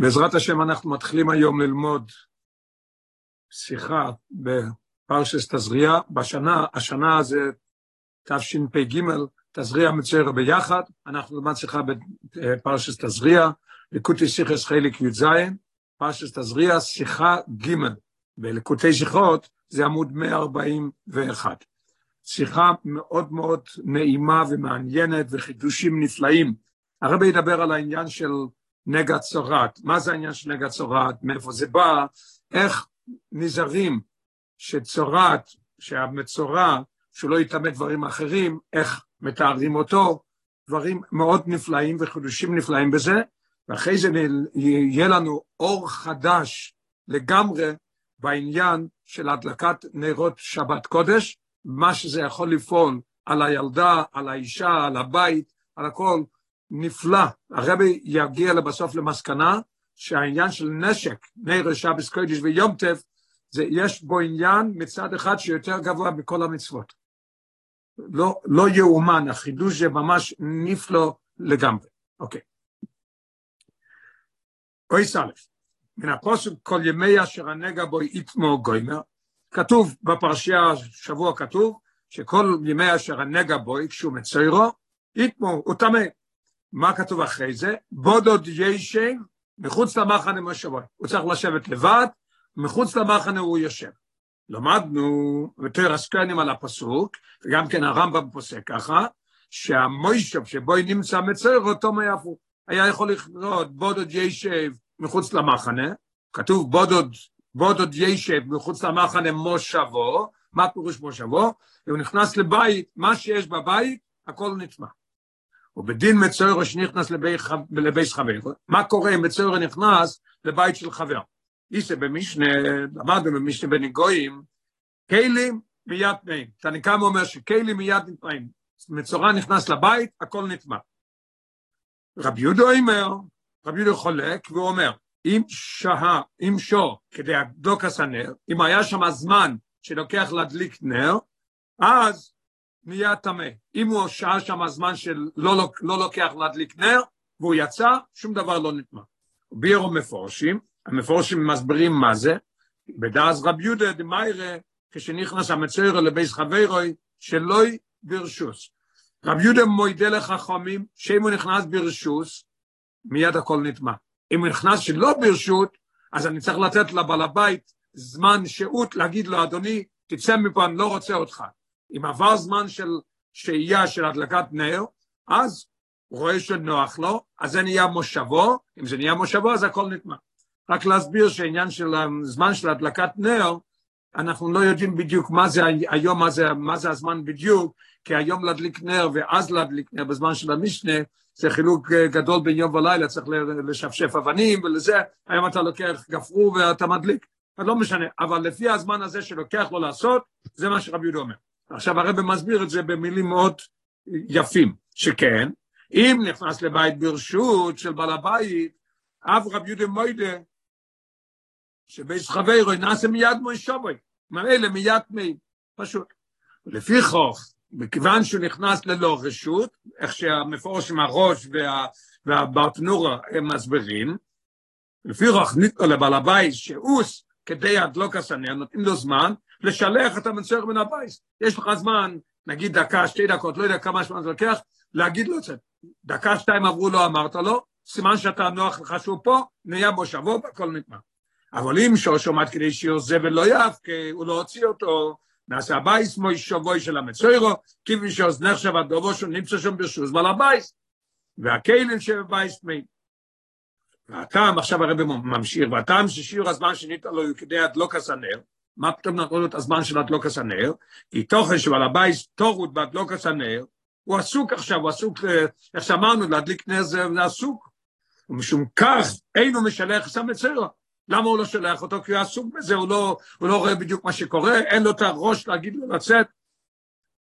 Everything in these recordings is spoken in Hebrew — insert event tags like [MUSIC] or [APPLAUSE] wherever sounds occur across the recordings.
בעזרת השם אנחנו מתחילים היום ללמוד שיחה בפרשס תזריע, בשנה, השנה זה תשפ"ג, תזריע מצויר ביחד, אנחנו נלמד שיחה בפרשס תזריע, ליקוטי שיחס חלק י"ז, פרשס תזריע, שיחה ג' בליקוטי שיחות זה עמוד 141. שיחה מאוד מאוד נעימה ומעניינת וחידושים נפלאים. הרבי ידבר על העניין של נגע צורת. מה זה העניין של נגע צורת? מאיפה זה בא? איך נזהרים שצורת, שהמצורע, שלא יטמא דברים אחרים, איך מתארים אותו, דברים מאוד נפלאים וחידושים נפלאים בזה, ואחרי זה יהיה לנו אור חדש לגמרי בעניין של הדלקת נרות שבת קודש, מה שזה יכול לפעול על הילדה, על האישה, על הבית, על הכל, נפלא. הרבי יגיע לבסוף למסקנה שהעניין של נשק, נר שבס קודש ויום טף, זה יש בו עניין מצד אחד שיותר גבוה מכל המצוות. לא, לא יאומן, החידוש זה ממש נפלא לגמרי. אוקיי. אוי סלף, מן הפוסק כל ימי אשר הנגע בו יתמו גוימר, כתוב בפרשייה, שבוע כתוב, שכל ימי אשר הנגע בו, כשהוא מציירו, יתמו, הוא טמא. מה כתוב אחרי זה? בודוד ישב מחוץ למחנה מושבו. הוא צריך לשבת לבד, מחוץ למחנה הוא יושב. למדנו יותר הסקנים על הפסוק, וגם כן הרמב"ם פוסק ככה, שהמוישב שבו נמצא מצער אותו מאיפה. היה יכול לקרוא בודוד ישב מחוץ למחנה, כתוב בודוד, בודוד ישב מחוץ למחנה מושבו, מה פירוש מושבו? הוא נכנס לבית, מה שיש בבית, הכל נטמע. ובדין מצוירו שנכנס לבייס חבר, מה קורה אם מצוירו נכנס לבית של חבר? איסה במשנה, למדנו במשנה בני גויים, כלים מיד תנאים. תניקם אומר שכלים מיד נטמעים. מצורע נכנס לבית, הכל נטמע. רבי יהודו אומר, רבי יהודו חולק, והוא אומר, אם שהה, אם שור, כדי הדוק הסנר, אם היה שם זמן שלוקח להדליק נר, אז נהיה טמא. אם הוא שהה שם הזמן של לא, לא לוקח להדליק נר, והוא יצא, שום דבר לא נטמע. בירו מפורשים, המפורשים מסבירים מה זה, בדאז רב יהודה דמיירה, כשנכנס המצוירו לבייס חברוי, שלוי ברשוס. רב יהודה מוידה לחכמים, שאם הוא נכנס ברשוס, מיד הכל נטמע. אם הוא נכנס שלא ברשות, אז אני צריך לתת לבעל הבית זמן שהות להגיד לו, אדוני, תצא מפה, אני לא רוצה אותך. אם עבר זמן של שהייה של הדלקת נר, אז הוא רואה שנוח לו, אז זה נהיה מושבו, אם זה נהיה מושבו אז הכל נטמע. רק להסביר שהעניין של הזמן של הדלקת נר, אנחנו לא יודעים בדיוק מה זה היום, מה זה, מה זה הזמן בדיוק, כי היום להדליק נר ואז להדליק נר בזמן של המשנה, זה חילוק גדול בין יום ולילה, צריך לשפשף אבנים ולזה, היום אתה לוקח גפרור ואתה מדליק, אז לא משנה, אבל לפי הזמן הזה שלוקח לו לעשות, זה מה שרבי יהודה אומר. עכשיו הרב מסביר את זה במילים מאוד יפים, שכן, אם נכנס לבית ברשות של בעל הבית, אב רב יהודה מוידה, שבייס חברו נעשה מיד מוישובוי, ממילא מיד מי, פשוט. לפי חוך, מכיוון שהוא נכנס ללא רשות, איך שהמפורש עם הראש וה, והברטנורה הם מסבירים, לפי חוך ניתנו לבעל הבית שאוס כדי הדלוק הסנר, נותנים לו זמן, לשלח את המצויר מן הבית. יש לך זמן, נגיד דקה, שתי דקות, לא יודע כמה זמן זה לוקח, להגיד לו את זה. דקה, שתיים עברו לו, אמרת לו, סימן שאתה נוח לך שהוא פה, נהיה בו שבוע, הכל נגמר. אבל אם שוש עומד כדי שיעוזה ולא יפקה, הוא לא הוציא אותו, נעשה הבייס מוי שבוי של המצוירו, כיוון שאוזנך שבת דובו שהוא נמצא שם ברשוס בעל הבייס, והכלים שבבייס מי. והטעם, עכשיו הרב ממשיך, והטעם ששיעור הזמן שניתן לו כדי הדלוק הסנר, מה פתאום נתנו לו את הזמן של הדלוק הסנר? כי תוכן שבעל הבייס תורות בהדלוק הסנר, הוא עסוק עכשיו, הוא עסוק, איך שאמרנו, להדליק נר זה עסוק. ומשום כך, אינו משלח את המצוירו. למה הוא לא שולח אותו? כי הוא עסוק בזה, הוא לא, הוא לא רואה בדיוק מה שקורה, אין לו את הראש להגיד לו לצאת.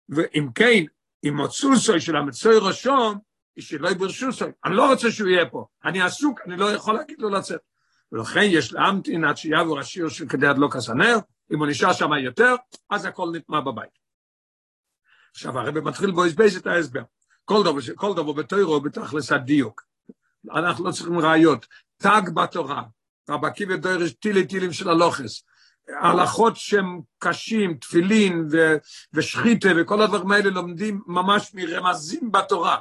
ואם כן, אם סוסוי של המצוי ראשון, שלא יברשוסוי, אני לא רוצה שהוא יהיה פה, אני עסוק, אני לא יכול להגיד לו לצאת. ולכן יש להמתין עד שיעבור השיר של כדי הדלוק הסנר, אם הוא נשאר שם יותר, אז הכל נטמע בבית. עכשיו הרב מתחיל בו הסבייס את ההסבר. כל דבר, כל דבר בתוירו בתכלס הדיוק. אנחנו לא צריכים ראיות, תג בתורה, רבי עקיבא דוירש טילי טילים של הלוכס, הלכות שהם קשים, תפילין ו- ושחיתה וכל הדברים האלה לומדים ממש מרמזים בתורה.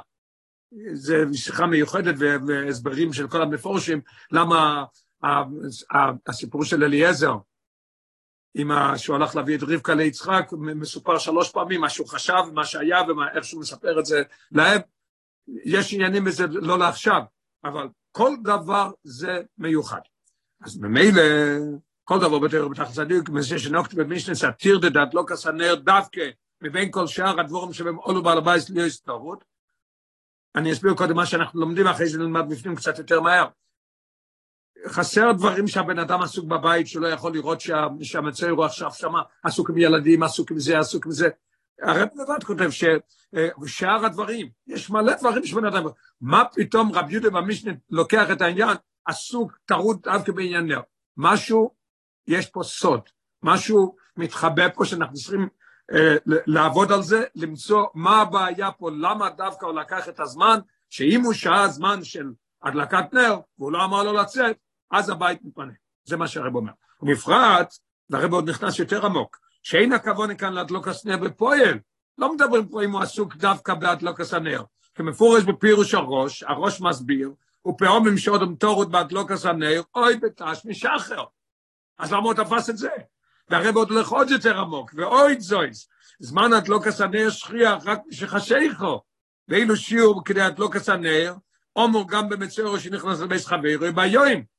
זה שיחה מיוחדת והסברים של כל המפורשים, למה הסיפור של אליעזר, עם ה... שהוא הלך להביא את רבקה ליצחק, מסופר שלוש פעמים, מה שהוא חשב, מה שהיה ואיך שהוא מספר את זה להם. יש עניינים בזה לא לעכשיו, אבל כל דבר זה מיוחד. אז ממילא, כל דבר בתור בתחת צדיק, מזה שנוקט במשנס עתיר דדת לא כסנר דווקא מבין כל שאר הדבורים שבהם עולו בעל הבית לא הסתורות. אני אסביר קודם מה שאנחנו לומדים, אחרי זה נלמד בפנים קצת יותר מהר. חסר דברים שהבן אדם עסוק בבית, שלא יכול לראות שה, שהמצוי הוא עכשיו שמה, עסוק עם ילדים, עסוק עם זה, עסוק עם זה. הרב לבד כותב ששאר הדברים, יש מלא דברים שבן אדם, מה פתאום רב יהודה במשנה לוקח את העניין, עסוק, טרוד דווקא נר. משהו, יש פה סוד, משהו מתחבא פה שאנחנו צריכים אה, לעבוד על זה, למצוא מה הבעיה פה, למה דווקא הוא לקח את הזמן, שאם הוא שעה זמן של הדלקת נר, והוא לא אמר לו לצאת, אז הבית מתפנה. זה מה שהרב אומר. ובפרט, והרב עוד נכנס יותר עמוק, שאין הכוונה כאן להדלוק הסנר בפועל. לא מדברים פה אם הוא עסוק דווקא בהדלוק הסנר. כמפורש בפירוש הראש, הראש מסביר, ופעום עם שוד ומתורות בהדלוק הסנר, אוי בתש משחר. אז למה הוא תפס את זה? והרב עוד הולך עוד יותר עמוק, ואוי זויס, זמן הדלוק הסנר שכיח רק שחשיכו. ואילו שיעור כדי הדלוק הסנר, אומר גם במצורו שנכנס לבית חברו, ביום.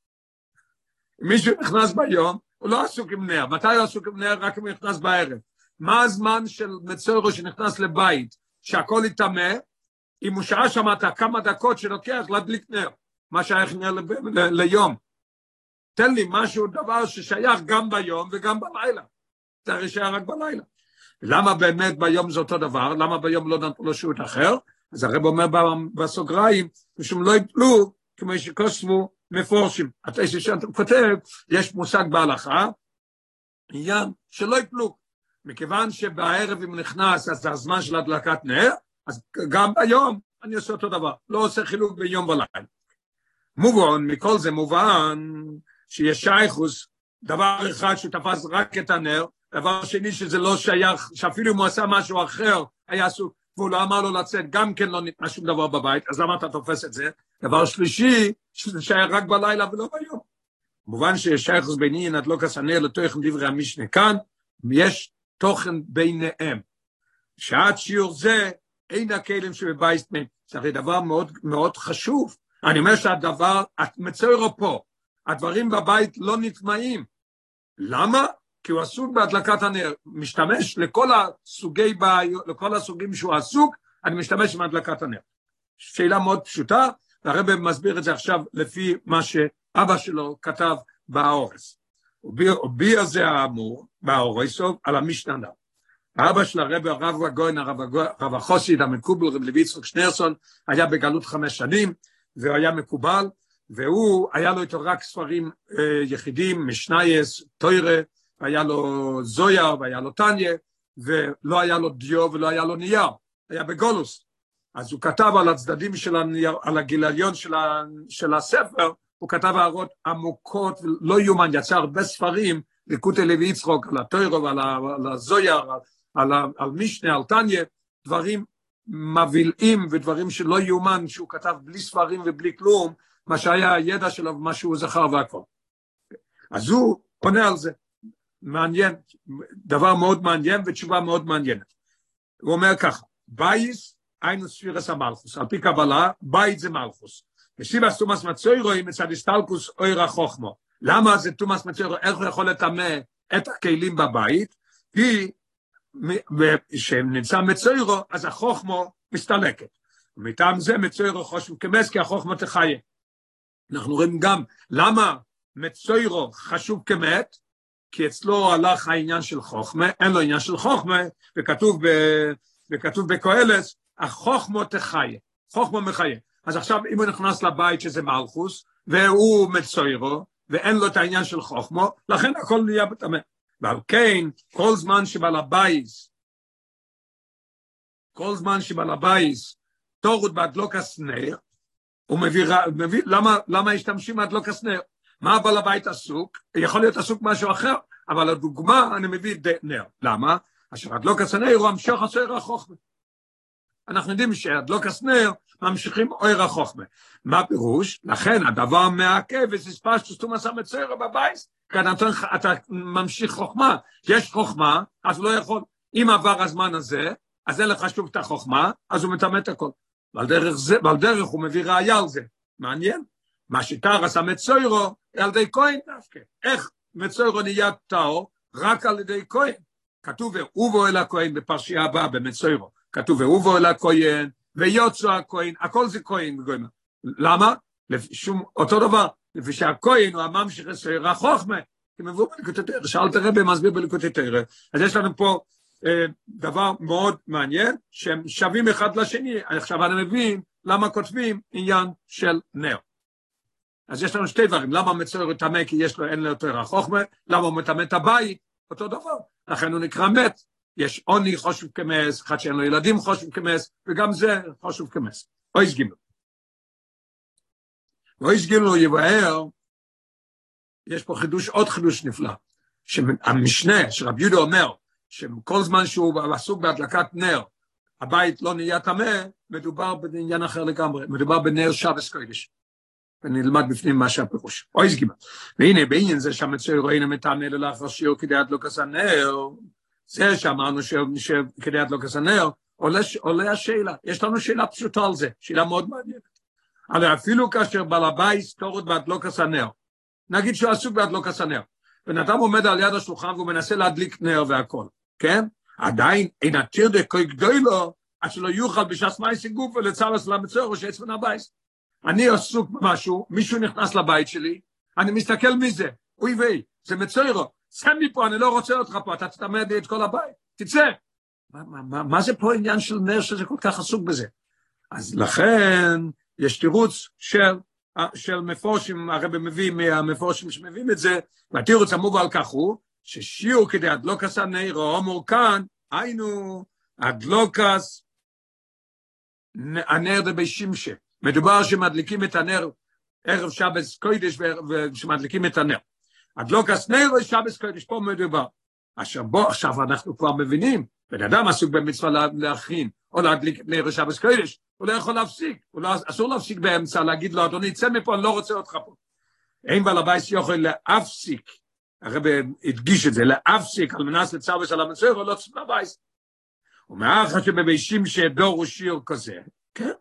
מישהו נכנס ביום, הוא לא עסוק עם נר. מתי הוא עסוק עם נר? רק אם הוא נכנס בערב. מה הזמן של מצורו שנכנס לבית, שהכל יטמא, אם הוא שעה שם את כמה דקות שלוקח להדליק נר, מה שייך נר ליום. תן לי משהו, דבר ששייך גם ביום וגם בלילה. זה הרי שייך רק בלילה. למה באמת ביום זה אותו דבר? למה ביום לא נתנו לו שירות אחר? אז הרב אומר בסוגריים, משום לא יפלו, כמו שקוסמו מפורשים. אתה שאתה כותב, יש מושג בהלכה, עניין שלא יפלו. מכיוון שבערב אם נכנס, אז זה הזמן של הדלקת נר, אז גם ביום אני עושה אותו דבר, לא עושה חילוק ביום ולילה. מובן, מכל זה מובן שיש שייכוס, דבר אחד שתפס רק את הנר, דבר שני שזה לא שייך, שאפילו אם הוא עשה משהו אחר, היה עסוק, והוא לא אמר לו לצאת, גם כן לא ניתנה שום דבר בבית, אז למה אתה תופס את זה? דבר שלישי, שזה שייך רק בלילה ולא ביום. כמובן שיש שייכוס ביני נדלוק הסנר לתוכן דברי המשנה כאן, יש תוכן ביניהם. שעד שיעור זה, אין הכלים שבבית מת. זה הרי דבר מאוד, מאוד חשוב. אני אומר שהדבר, את מצוירו פה, הדברים בבית לא נטמעים. למה? כי הוא עסוק בהדלקת הנר, משתמש לכל הסוגי בעיות, לכל הסוגים שהוא עסוק, אני משתמש עם הדלקת הנר. שאלה מאוד פשוטה, והרבא מסביר את זה עכשיו לפי מה שאבא שלו כתב באורס. הוא זה האמור, באורסוב, על המשננה. האבא של הרב הרב הגוין, הרב החוסיד, המקובל, רב לוי יצחק שנרסון, היה בגלות חמש שנים, והוא היה מקובל, והוא, היה לו איתו רק ספרים אה, יחידים, משנייס, טוירה, היה לו זויה והיה לו טניה, ולא היה לו דיו ולא היה לו נייר, היה בגולוס. אז הוא כתב על הצדדים של הנייר, על הגיליון של, ה, של הספר, הוא כתב הערות עמוקות, לא יאומן, יצא הרבה ספרים, ליקוטי לוי יצחוק, על הטוירו ועל הזויה, על, על, על משנה, על טניה, דברים מבילעים ודברים שלא יאומן, שהוא כתב בלי ספרים ובלי כלום, מה שהיה הידע שלו ומה שהוא זכר והכל. אז הוא עונה על זה. מעניין, דבר מאוד מעניין ותשובה מאוד מעניינת. הוא אומר ככה, בית היינו ספירת המלכות, על פי קבלה, בית זה מלכות. וסיבת טומאת מצורע מצד הסתלקות אור החכמה. למה זה טומאת מצורע, איך הוא יכול לטמא את הכלים בבית? כי כשנמצא מצורע, אז החכמה מסתלקת. ומטעם זה מצורע חשוב כמת, כי החכמה תחיה. אנחנו רואים גם למה מצורע חשוב כמת, כי אצלו הלך העניין של חוכמה, אין לו עניין של חוכמה, וכתוב, ב, וכתוב בקהלת, החכמה תחיה, חכמה מחיה. אז עכשיו אם הוא נכנס לבית שזה מלכות, והוא מצורע, ואין לו את העניין של חכמה, לכן הכל נהיה טמא. ועל כן, כל זמן שבעל הבית, כל זמן שבעל הבית, תורות בהדלוק הסנר, הוא מביא, מביא למה, למה השתמשים עד לא כסנר? מה הבעל הבית עסוק? יכול להיות עסוק משהו אחר, אבל הדוגמה, אני מביא נר. למה? אשר הדלוק הסנר הוא המשוך הסויר החוכמה. אנחנו יודעים שהדלוק הסנר ממשיכים אויר החוכמה. מה פירוש? לכן הדבר מעכב וסיספס שסתום עשה מצויר בבית, כי אתה, אתה ממשיך חוכמה. יש חוכמה, אז לא יכול. אם עבר הזמן הזה, אז אין לך שוב את החוכמה, אז הוא מטמא את הכל. ועל דרך, זה, ועל דרך הוא מביא ראייה על זה. מעניין. מה שטר עשה מצוירו, על ידי כהן דווקא. איך מצוירו נהיה טהור? רק על ידי כהן. כתוב ואובו אל הכהן בפרשייה הבאה במצוירו. כתוב ואובו אל הכהן, ויוצו הכהן, הכל זה כהן. למה? שום, אותו דבר, לפי שהכהן הוא הממשיך לסויר החוכמה, כי מבוא בליקוטי תרא, שאלת רבי מסביר בליקוטי תרא. אז יש לנו פה אה, דבר מאוד מעניין, שהם שווים אחד לשני. עכשיו אני מבין למה כותבים עניין של נר. אז יש לנו שתי דברים, למה מצויר טמא כי יש לו, אין לו יותר החוכמה, למה הוא מטמא את הבית, אותו דבר, לכן הוא נקרא מת. יש עוני חושב כמס, אחד שאין לו ילדים חושב כמס, וגם זה חושב כמס. אויס גימל. אויס גימל הוא יבאר, יש פה חידוש, עוד חידוש נפלא, שהמשנה, שרב יהודה אומר, שכל זמן שהוא עסוק בהדלקת נר, הבית לא נהיה טמא, מדובר בעניין אחר לגמרי, מדובר בנר שבס קודש. ונלמד בפנים מה שהפירוש. אוי סגימה. והנה בעניין זה שהמצוי רואים המתענה ללאחר שיעור כדי עד לא כסנר, זה שאמרנו שכדי עד לא כסנר, עולה, עולה השאלה, יש לנו שאלה פשוטה על זה, שאלה מאוד מעניינת. הרי אפילו כאשר בעל הבית סתורת בעד לא כסנר, נגיד שהוא עסוק בעד לא כסנר, בן אדם עומד על יד השולחן והוא מנסה להדליק נר והכל, כן? עדיין אין התיר דקוי גדוי לו, עד שלא יוכל בשעת מייסי גוף ולצלס למצור או שעץ הבית. אני עסוק במשהו, מישהו נכנס לבית שלי, אני מסתכל מי זה, אוי ויי, זה מצוירו, צא מפה, אני לא רוצה אותך פה, אתה תטמא לי את כל הבית, תצא. מה, מה, מה, מה זה פה עניין של נר שזה כל כך עסוק בזה? אז לכן יש תירוץ של, של מפורשים, הרב מביא מהמפורשים שמביאים את זה, והתירוץ המובא על כך הוא, ששיעור כדי הדלוקס הנעירו, אומר כאן, היינו, הדלוקס הנר דבי שמשה. מדובר שמדליקים את הנר ערב שבס קוידש ושמדליקים את הנר. הדלוקס נר ושבס קוידש, פה מדובר. עכשיו בוא, עכשיו אנחנו כבר מבינים, בן אדם עסוק במצווה להכין, או להדליק נר שבס קוידש, הוא לא יכול להפסיק, לא, אסור להפסיק באמצע, להגיד לו, אדוני, צא מפה, אני לא רוצה אותך פה. אין בעל הבית יכול להפסיק, הרב הדגיש את זה, להפסיק על מנס לצרבס על המצויר, או לא צריך לבית. ומאחר שבבישים שדור הוא שיר כזה, כן?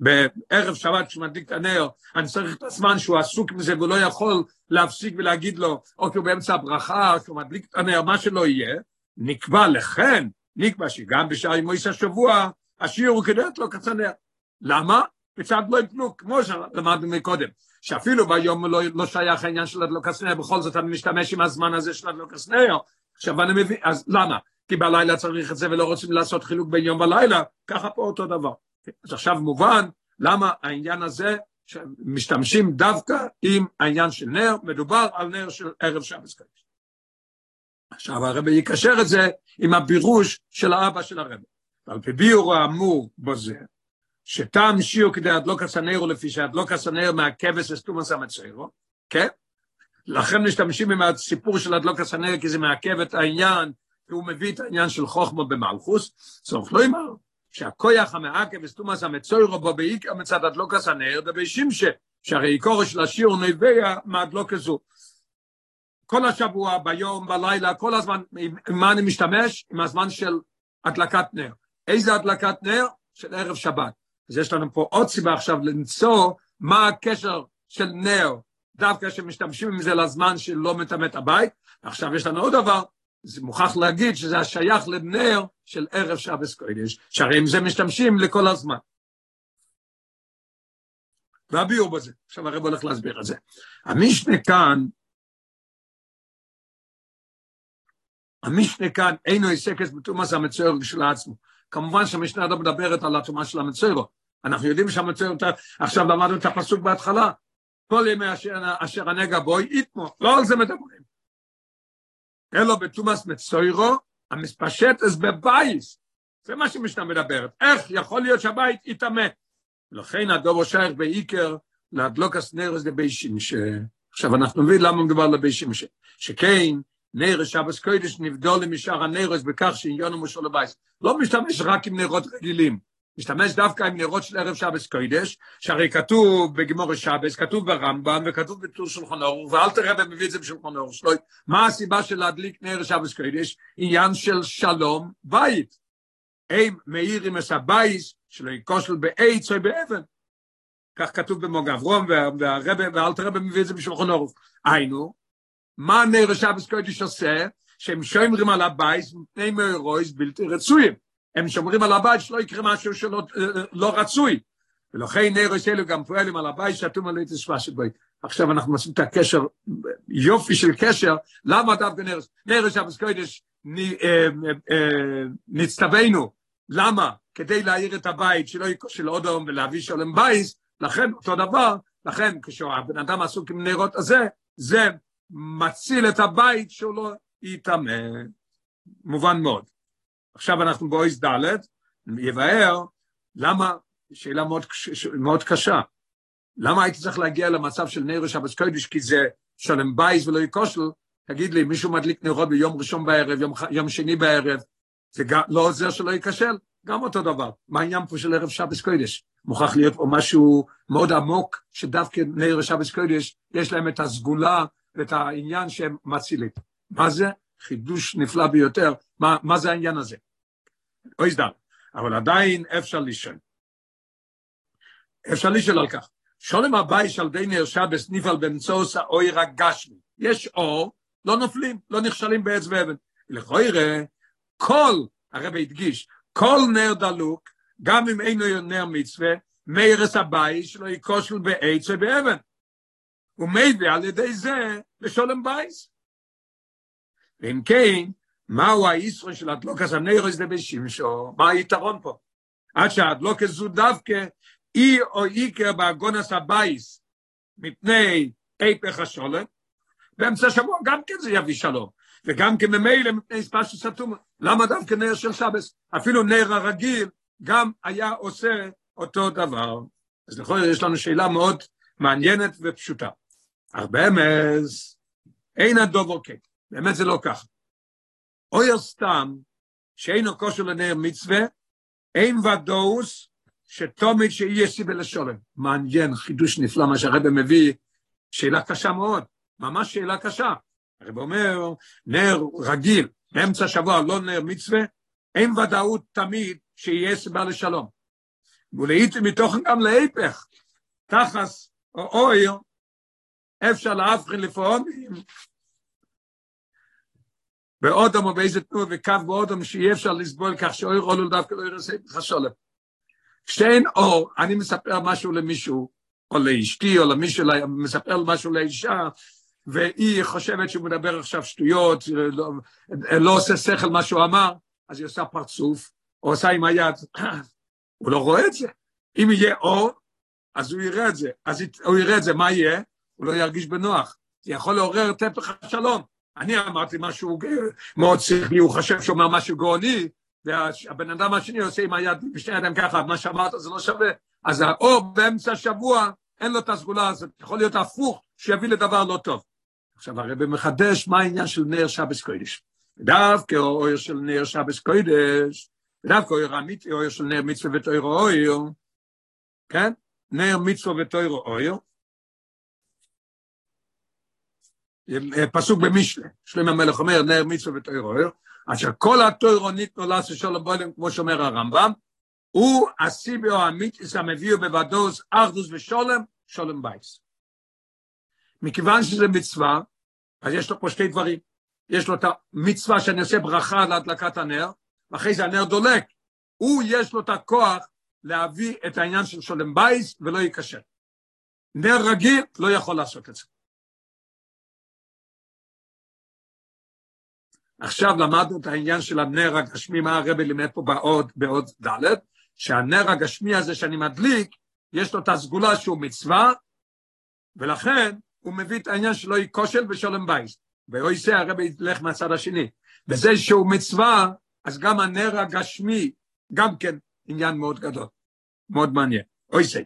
בערב שבת כשמדליק את הנר, אני צריך את הזמן שהוא עסוק מזה והוא לא יכול להפסיק ולהגיד לו, או כי הוא באמצע הברכה, כשהוא מדליק את הנר, מה שלא יהיה, נקבע לכן, נקבע שגם בשער מויס השבוע, השיר הוא כדי לו כצנר. למה? מצד לא יפנו, כמו שלמדנו מקודם, שאפילו ביום לא, לא שייך העניין של הדלוק הסנר, בכל זאת אני משתמש עם הזמן הזה של הדלוק הסנר, עכשיו אני מבין, אז למה? כי בלילה צריך את זה ולא רוצים לעשות חילוק בין יום ולילה, ככה פה אותו דבר. אז עכשיו מובן למה העניין הזה שמשתמשים דווקא עם העניין של נר, מדובר על נר של ערב שבס קדש. עכשיו הרבי יקשר את זה עם הבירוש של האבא של הרבי. ועל פי ביור האמור בזה, שטעם שיעור כדי הדלוק הסנרו לפי שהדלוק הסנר מהכבש אסתומוס המצרו, כן? לכן משתמשים עם הסיפור של הדלוק הסנר כי זה מעכב את העניין, כי הוא מביא את העניין של חוכמה במלכוס, סוף לא אמר, שהכויח המעכב וסתומס המצוירו בו בעיקר מצד הדלוקס הנר דבי שמשה, שהרי עיקורו של השיר נביע מהדלוק הזו. כל השבוע, ביום, בלילה, כל הזמן, עם מה אני משתמש? עם הזמן של הדלקת נר. איזה הדלקת נר? של ערב שבת. אז יש לנו פה עוד סיבה עכשיו למצוא מה הקשר של נר, דווקא שמשתמשים עם זה לזמן שלא מטמא את הבית. עכשיו יש לנו עוד דבר, זה מוכרח להגיד שזה השייך לנר של ערב שבס קודש, שהרי עם זה משתמשים לכל הזמן. והביאו בזה, עכשיו הרב הולך להסביר את זה. המשנה כאן, המשנה כאן אינו עסקת בתומאס המצויר של עצמו. כמובן שהמשנה לא מדברת על התומה של המצויר. אנחנו יודעים שהמצויר, עכשיו למדנו את הפסוק בהתחלה, כל ימי אשר, אשר הנגע בוי יתמו, לא על זה מדברים. אלו בתומאס מצוירו, המספשט אז בבייס. זה מה שמשנה מדברת. איך יכול להיות שהבית יטמא? ולכן הדובר שייך בעיקר להדלוקס נרס דביישים, עכשיו אנחנו מבינים למה מדובר לביישים, ש... שכן נרס שבס קודש נבדול משאר הנרס בכך שעניון מושל הבייס. לא משתמש רק עם נרות רגילים, משתמש דווקא עם נרות של ערב שבס קודש, שהרי כתוב בגמור שבס, כתוב ברמב"ם וכתוב בטור שולחן אור, ואל תראה ומביא את זה בשולחן אור שלו, מה הסיבה של להדליק נר שבס קודש? עניין של שלום בית. הם מאירים את הבייס שלא יקושל בעץ או באבן. כך כתוב במגן אברהם, והרבה, ואלטער רבי מביא את זה בשולחן ערוך. היינו, מה נר שבת קודש עושה? שהם שומרים על הבית מפני מאורעות בלתי רצויים. הם שומרים על הבית שלא יקרה משהו שלא לא רצוי. ולכן נר אלו גם פועלים על הבית שאתום עלי של בית. עכשיו אנחנו עושים את הקשר, יופי של קשר, למה דווקא נר, נר שבת קודש נצטווינו, למה? כדי להאיר את הבית שלא ייכשל עוד היום ולהביא שלום בית, לכן אותו דבר, לכן כשהבן אדם עסוק עם נרות הזה, זה מציל את הבית שהוא לא יטמא. מובן מאוד. עכשיו אנחנו באות ד', יבאר למה, שאלה מאוד, מאוד קשה, למה הייתי צריך להגיע למצב של נר שבת קודש, כי זה שלום בית ולא ייכשל, תגיד לי, מישהו מדליק נרות ביום ראשון בערב, יום, יום שני בערב, זה גם, לא עוזר שלא ייכשל, גם אותו דבר. מה העניין פה של ערב שבס קודש? מוכרח להיות פה משהו מאוד עמוק, שדווקא נר שבס קודש, יש להם את הסגולה ואת העניין שהם מצילים. מה זה? חידוש נפלא ביותר, מה, מה זה העניין הזה? אוי סדם, אבל עדיין אפשר לשאול. אפשר לשאול על כך. שולם הבייש על די נר שבס נפעל באמצעות האויר הגשמי. יש אור, לא נופלים, לא נכשלים בעץ ואבן. לכוירא, כל, הרב הדגיש, כל נר דלוק, גם אם אינו נר מצווה, מארס הבייש לא יקושל בעץ ובאבן. הוא מביא על ידי זה לשולם בייס. ואם כן, מהו הישראל של הדלוקס הנרס דבשימשו? מה היתרון פה? עד שהדלוקס זו דווקא אי או איקר באגונס הבייס מפני איפך השולם, באמצע השבוע גם כן זה יביא שלום, וגם כן ממילא מפני ספש סתום. למה דווקא נר של שבס? אפילו נר הרגיל גם היה עושה אותו דבר. אז לכל יש לנו שאלה מאוד מעניינת ופשוטה. אך באמת, אין הדובר כן, באמת זה לא ככה. אויר סתם, שאינו כושר לנר מצווה, אין ודאוס, שתומית שיהיה סיבל לשולם. מעניין, חידוש נפלא מה שהרבא מביא, שאלה קשה מאוד, ממש שאלה קשה. הרבא אומר, נר רגיל, באמצע שבוע לא נר מצווה, אין ודאות תמיד שיהיה סיבה לשלום. ולעיתים מתוכן גם להיפך, תחס או אויר, אפשר להבחין לפעמים באודם או באיזה תנועה וקו באודם שיהיה אפשר לסבול כך שאוי רולו דווקא לא ירסה לך שולם. כשאין אור, אני מספר משהו למישהו, או לאשתי, או למישהו, מספר משהו לאישה, והיא חושבת שהוא מדבר עכשיו שטויות, לא, לא עושה שכל מה שהוא אמר, אז היא עושה פרצוף, או עושה עם היד, [CLEARS THROAT] הוא לא רואה את זה. אם יהיה אור, אז הוא יראה את זה. אז הוא יראה את זה, מה יהיה? הוא לא ירגיש בנוח. זה יכול לעורר טפח השלום. אני אמרתי משהו מאוד שכלי, הוא חושב שהוא אומר משהו גאוני, והבן אדם השני עושה עם היד, בשני ידיים ככה, מה שאמרת זה לא שווה. אז האור באמצע השבוע, אין לו את הסגולה הזאת, יכול להיות הפוך, שיביא לדבר לא טוב. עכשיו הרב מחדש מה העניין של נר שבס קודש. דווקא אויר של נר שבס קודש, דווקא אויר אמיתי, אויר של נר מצווה ותוירו אויר, כן? נר מצווה ותוירו אויר, פסוק במשנה, שלמה המלך אומר, נר מצווה ותוירו, אשר כל התוירו ניתנו לעשות שלום בולם, כמו שאומר הרמב"ם, הוא הסיבי או המיתיס המביאו בוודאוס אחדוס ושולם, שולם בייס. מכיוון שזה מצווה, אז יש לו פה שתי דברים. יש לו את המצווה שאני עושה ברכה להדלקת הנר, ואחרי זה הנר דולק. הוא, יש לו את הכוח להביא את העניין של שולם בייס ולא ייכשל. נר רגיל לא יכול לעשות את זה. עכשיו למדנו את העניין של הנר הגשמי, מה הרבי לימד פה בעוד, בעוד ד', שהנר הגשמי הזה שאני מדליק, יש לו את הסגולה שהוא מצווה, ולכן הוא מביא את העניין שלו היא כושל ושולם בייס. ואוי זה הרבי ילך מהצד השני. וזה שהוא מצווה, אז גם הנר הגשמי, גם כן עניין מאוד גדול, מאוד מעניין. אוי זה.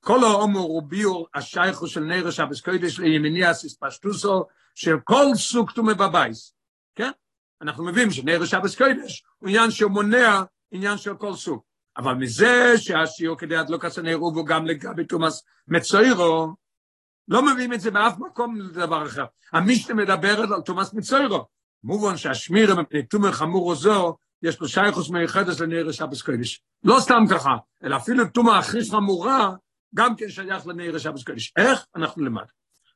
כל האומר הוא ביור השייכו של נר שבס קודש לימיני אסיס פשטוסו כל סוג תומה בבייס. כן? אנחנו מבינים שנר שבס קודש הוא עניין שמונע עניין של כל סוג. אבל מזה שהשיעור כדי לא כסה נהרו והוא גם לגבי תומאס מצוירו, לא מביאים את זה באף מקום לדבר אחר. המשנה מדברת על תומאס מצוירו. מובן שהשמיר מפני תומר חמור עוזו, יש לו שייכוס מיוחדס לנער שבס קודש. לא סתם ככה, אלא אפילו תומר הכי חמורה, גם כן שייך לנער שבס קודש. איך? אנחנו למד.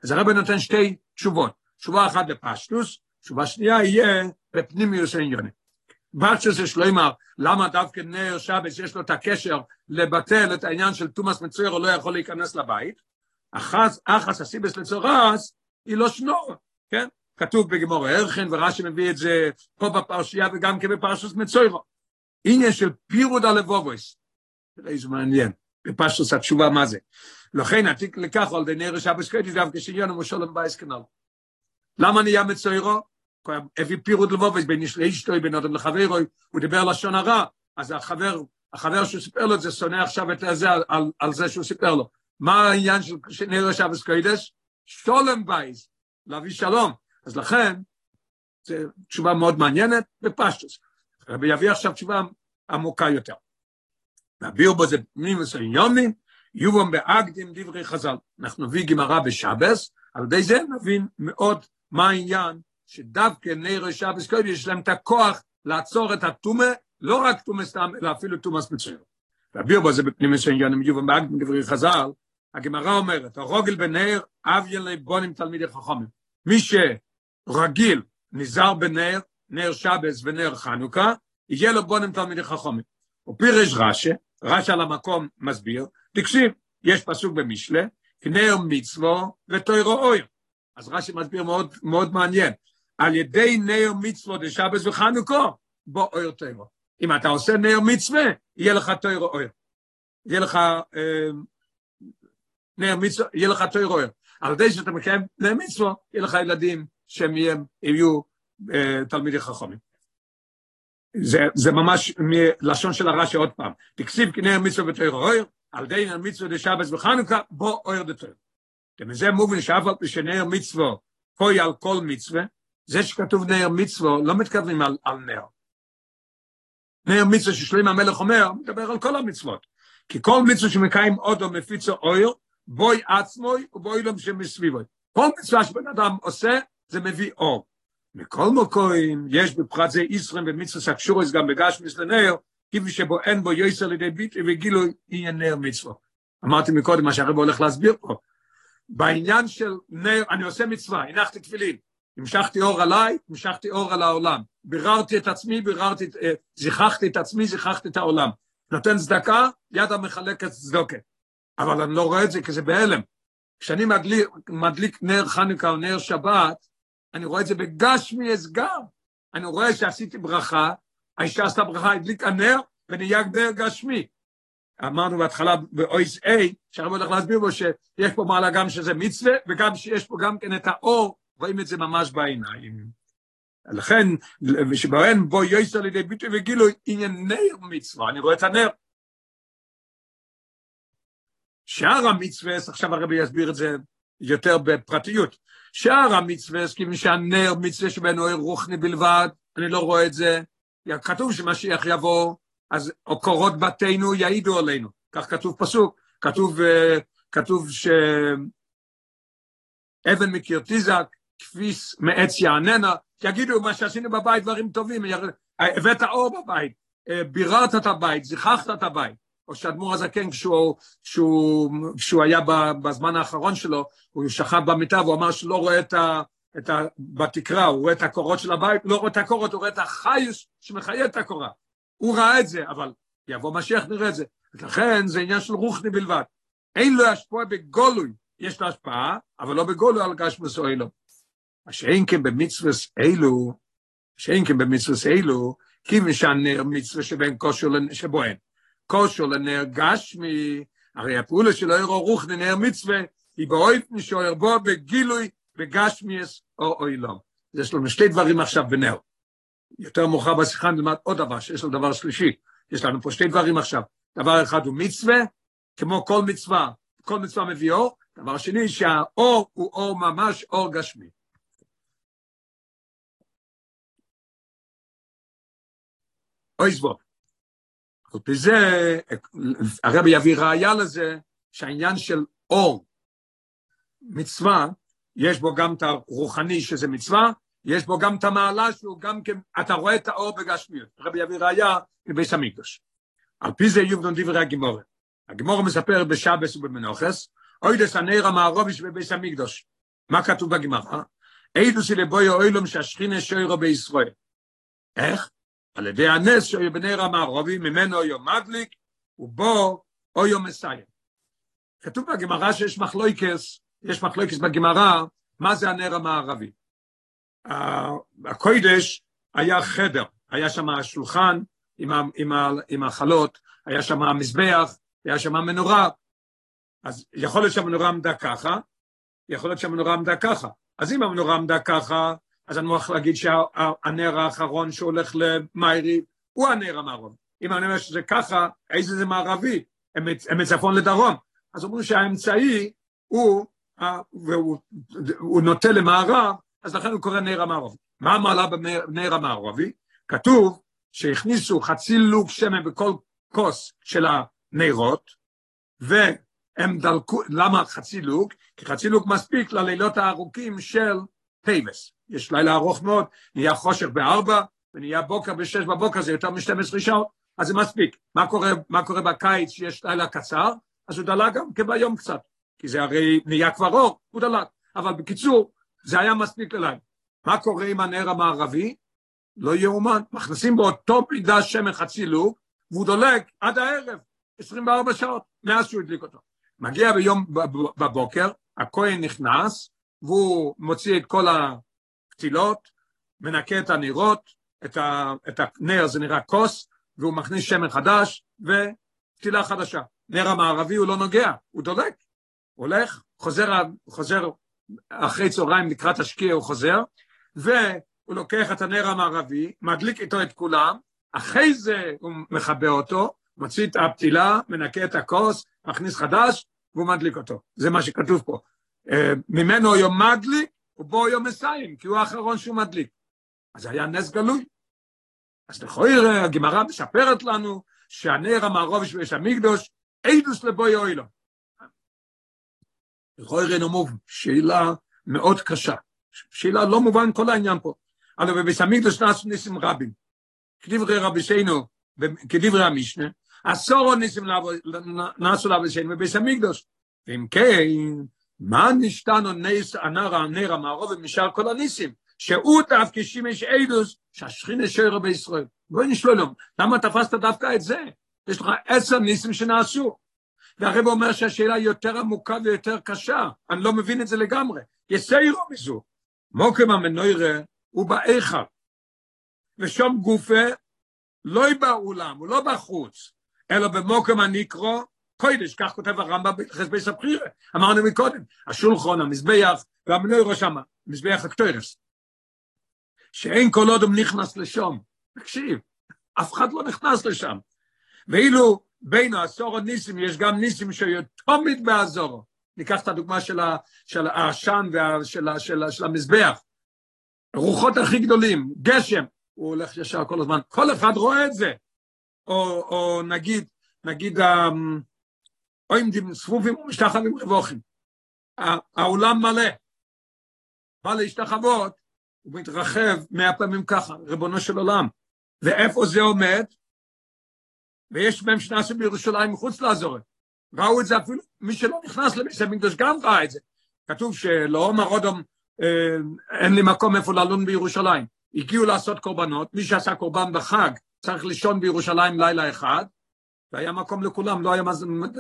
אז הרב נותן שתי תשובות. תשובה אחת לפשטוס, תשובה שנייה יהיה בפנימיוס העניונים. פשטוס יש לו אמר, למה דווקא נער שבס יש לו את הקשר לבטל את העניין של תומאס מצוירו לא יכול להיכנס לבית, אחס, אחס הסיבס לצורס, היא לא שנור, כן? כתוב בגמור הרחן, ורש"י מביא את זה פה בפרשייה וגם כן בפרשוס מצוירו. עניין של פירוד הלבובויס. איזה מעניין, בפרשוס התשובה מה זה. לכן עתיק לכך על די נרש אבס קדיש דווקא שעניון מושלם בייס כנל. למה נהיה מצוירו? הביא פירוד לבובויס בין אשתו בין אדם לחברו, הוא דיבר לשון הרע, אז החבר, החבר שהוא סיפר לו את זה שונא עכשיו את זה על, על, על זה שהוא סיפר לו. מה העניין של נרש אבס קדיש? שולם בייס, להביא שלום. אז לכן, זו תשובה מאוד מעניינת בפשטוס. רבי יביא עכשיו תשובה עמוקה יותר. נביא בו זה פנימוס העניונים, יובום באקדים דברי חז"ל. אנחנו נביא גמרא בשבס, על ידי זה נבין מאוד מה העניין שדווקא נר שבס קודם יש להם את הכוח לעצור את הטומא, לא רק טומא סתם, אלא אפילו טומא ספצייר. נביא בו זה בפנימוס העניונים, יובום באקדים דברי חז"ל, הגמרא אומרת, הרוגל בנר, אב ילי בונים תלמידי חכמים. מי ש... רגיל, נזהר בנר, נר שבס ונר חנוכה, יהיה לו בונם תלמידי חכומים. ופירש רש"א, רש"א על המקום מסביר, תקשיב, יש פסוק במשלה, כנר מצוו ותוירו אויר. אז רש"י מסביר מאוד, מאוד מעניין. על ידי נר מצוו דשבס וחנוכה, בוא אויר תוירו. אם אתה עושה נר מצווה, יהיה לך תוירו אויר. יהיה לך אה, נר מצווה, יהיה לך תוירו אויר. על ידי שאתה מקיים נר מצוו, יהיה לך ילדים שהם יהיו אה, תלמידי חכמים. זה, זה ממש מלשון של הרש"י עוד פעם. תקסיב כנר מצווה ותויר אויר, על די נר מצווה דשבס וחנוכה, בוא אויר דתויר. ומזה מובן שאף על פי שנר מצווה פוי על כל מצווה, זה שכתוב נר מצווה, לא מתכוונים על, על נר. נר מצווה ששלים המלך אומר, מדבר על כל המצוות. כי כל מצווה שמקיים עוד או מפיצו אויר, בוי עצמוי ובוי לא שמסביבוי. כל מצווה שבן אדם עושה, זה מביא אור. מכל מקום, יש בפרט זה ישרם ומצווה סקשורס גם בגשמיס לנר, כפי שבו אין בו יויסר לידי ביטי וגילוי יהיה נר מצווה. אמרתי מקודם מה שהרב הולך להסביר פה. בעניין של נר, אני עושה מצווה, הנחתי תפילין, המשכתי אור עליי, המשכתי אור על העולם. ביררתי את עצמי, ביררתי, אה, זיככתי את עצמי, זיככתי את העולם. נותן צדקה, יד המחלקת צדוקה. אבל אני לא רואה את זה כי זה בהלם. כשאני מדליק, מדליק נר חנוכה או נר שבת, אני רואה את זה בגשמי אסגר. אני רואה שעשיתי ברכה, האישה עשתה ברכה, הדליקה נר, ונהיה נר גשמי. אמרנו בהתחלה באויס A, שהרב הולך להסביר בו שיש פה מעלה גם שזה מצווה, וגם שיש פה גם כן את האור, רואים את זה ממש בעיניים. לכן, ושבהן בו יויסר לידי ביטוי וגילוי, עניין נר מצווה, אני רואה את הנר. שאר המצווה, עכשיו הרבי יסביר את זה יותר בפרטיות, שאר המצווה, כיוון שהנר מצווה שבנו רוחני בלבד, אני לא רואה את זה, כתוב שמשיח יבוא, אז קורות בתינו יעידו עלינו, כך כתוב פסוק, כתוב, אה, כתוב שאבן מקיר תיזק, כפיס מעץ יעננה, יגידו מה שעשינו בבית דברים טובים, הבאת אור בבית, אה, ביררת את הבית, זיככת את הבית. או שאדמו"ר הזקן, כשהוא, כשהוא, כשהוא היה בזמן האחרון שלו, הוא שכב במיטה והוא אמר שהוא לא רואה את ה... את ה... בתקרה, הוא רואה את הקורות של הבית, לא רואה את הקורות, הוא רואה את החיוס שמחיה את הקורה. הוא ראה את זה, אבל יבוא משיח נראה את זה. לכן זה עניין של רוחני בלבד. אין לו השפעה בגולוי, יש לו השפעה, אבל לא בגולוי על גשמוס או. שאין כן במצווה אלו, שאין כן במצווה אלו, כיוון שהנר מצווה שבין כושר שבו אין. כושר לנר גשמי, הרי הפעולה של אויר אורוך לנר מצווה, היא באויפן שאויר בו בגילוי בגשמיאס או אוילום. יש לנו שתי דברים עכשיו בנר. יותר מאוחר בשיחה נלמד עוד דבר, שיש לנו דבר שלישי. יש לנו פה שתי דברים עכשיו. דבר אחד הוא מצווה, כמו כל מצווה, כל מצווה מביא אור, דבר שני, שהאור הוא אור ממש אור גשמי. אוי זבוב. על פי זה, הרבי יביא ראייה לזה, שהעניין של אור, מצווה, יש בו גם את הרוחני שזה מצווה, יש בו גם את המעלה שהוא גם כן, אתה רואה את האור בגשמיות. הרבי יביא ראייה מבית המקדוש. על פי זה יובדון דברי הגימורת. הגימורת מספר בשבס ובמנוחס, אוידס הנר המערוביש בבית המקדוש. מה כתוב בגמרא? אידוס לבוי אוילום שהשכינה שוירו בישראל. איך? על ידי הנס שאוי בנר המערובי, ממנו אויו מדליק, ובו אויו מסיים. כתוב בגמרא שיש מחלויקס, יש מחלויקס בגמרא, מה זה הנר המערבי. הקוידש היה חדר, היה שם שולחן עם, עם, עם החלות, היה שם מזבח, היה שם מנורה, אז יכול להיות שהמנורה עמדה ככה, יכול להיות שהמנורה עמדה ככה. אז אם המנורה עמדה ככה, אז אני מוכרח להגיד שהנר האחרון שהולך למיירי הוא הנר המערבי. אם אני אומר שזה ככה, איזה זה מערבי? הם מצפון לדרום. אז אומרים שהאמצעי הוא, והוא הוא נוטה למערב, אז לכן הוא קורא נר המערבי. מה המעלה בנר המערבי? כתוב שהכניסו חצי לוק שמן בכל כוס של הנרות, והם דלקו, למה חצי לוג? כי חצי לוג מספיק ללילות הארוכים של טבת. יש לילה ארוך מאוד, נהיה חושך בארבע, ונהיה בוקר בשש בבוקר, זה יותר מ-12 שעות, אז זה מספיק. מה קורה, מה קורה בקיץ שיש לילה קצר? אז הוא דלק גם כביום קצת, כי זה הרי נהיה כבר אור, הוא דלק. אבל בקיצור, זה היה מספיק ללילה. מה קורה עם הנר המערבי? לא יאומן, מכניסים באותו מידה שמן חצי לוג, והוא דולק עד הערב, 24 שעות, מאז שהוא הדליק אותו. מגיע ביום בבוקר, הכהן נכנס, והוא מוציא את כל הפתילות, מנקה את הנרות, את, ה, את הנר זה נראה כוס, והוא מכניס שמן חדש ופתילה חדשה. נר המערבי הוא לא נוגע, הוא דולק. הולך, חוזר, חוזר אחרי צהריים לקראת השקיע הוא חוזר, והוא לוקח את הנר המערבי, מדליק איתו את כולם, אחרי זה הוא מכבה אותו, מוציא את הפתילה, מנקה את הכוס, מכניס חדש, והוא מדליק אותו. זה מה שכתוב פה. אה, ממנו יום מדליק, ובו יום מסיים, כי הוא האחרון שהוא מדליק. אז היה נס גלוי. אז לכויר הגמרא מספרת לנו שהנר המערוב של יש המקדוש, עדוס לבוי אוילו. לכויר נאמר, שאלה מאוד קשה. שאלה לא מובן כל העניין פה. אבל בביס המקדוש נעשו ניסים רבים. כדברי רבי שיינו, כדברי המשנה, עשורו ניסים נעשו לרבי שיינו בביס המקדוש. ואם כן, מה נשתנו נס הנר הנר המערוב משאר כל הניסים? שהוא דווקא שימש עדוס שהשכינה שוירה בישראל. בואי נשלול לו, למה תפסת דווקא את זה? יש לך עשר ניסים שנעשו. והרב אומר שהשאלה יותר עמוקה ויותר קשה, אני לא מבין את זה לגמרי. יסיירו מזו. מוקם המנוירה הוא באיכה. ושום גופה לא באולם, הוא לא בחוץ, אלא במוקם הניקרו קוידש, כך כותב הרמב"ם בהלכס בייס. אמרנו מקודם, השולחון, המזבח והמנוירו שמה, מזבח הקטוירס. שאין כל אודם נכנס לשם. תקשיב, אף אחד לא נכנס לשם. ואילו בין העשור הניסים יש גם ניסים שיתומית בעזורו. ניקח את הדוגמה של, ה, העשן ושל של, של המזבח. רוחות הכי גדולים, גשם, הוא הולך ישר כל הזמן, כל אחד רואה את זה. או, או נגיד, נגיד, אם צפופים ומשתחווים רבוכים. העולם מלא. בא להשתחוות, הוא מתרחב מאה פעמים ככה, ריבונו של עולם. ואיפה זה עומד? ויש מהם שנעשו בירושלים מחוץ לאזורת. ראו את זה אפילו, מי שלא נכנס לבית המקדוש גם ראה את זה. כתוב שלא אומר אודום, אה, אין לי מקום איפה ללון בירושלים. הגיעו לעשות קורבנות, מי שעשה קורבן בחג צריך לישון בירושלים לילה אחד, והיה מקום לכולם, לא היה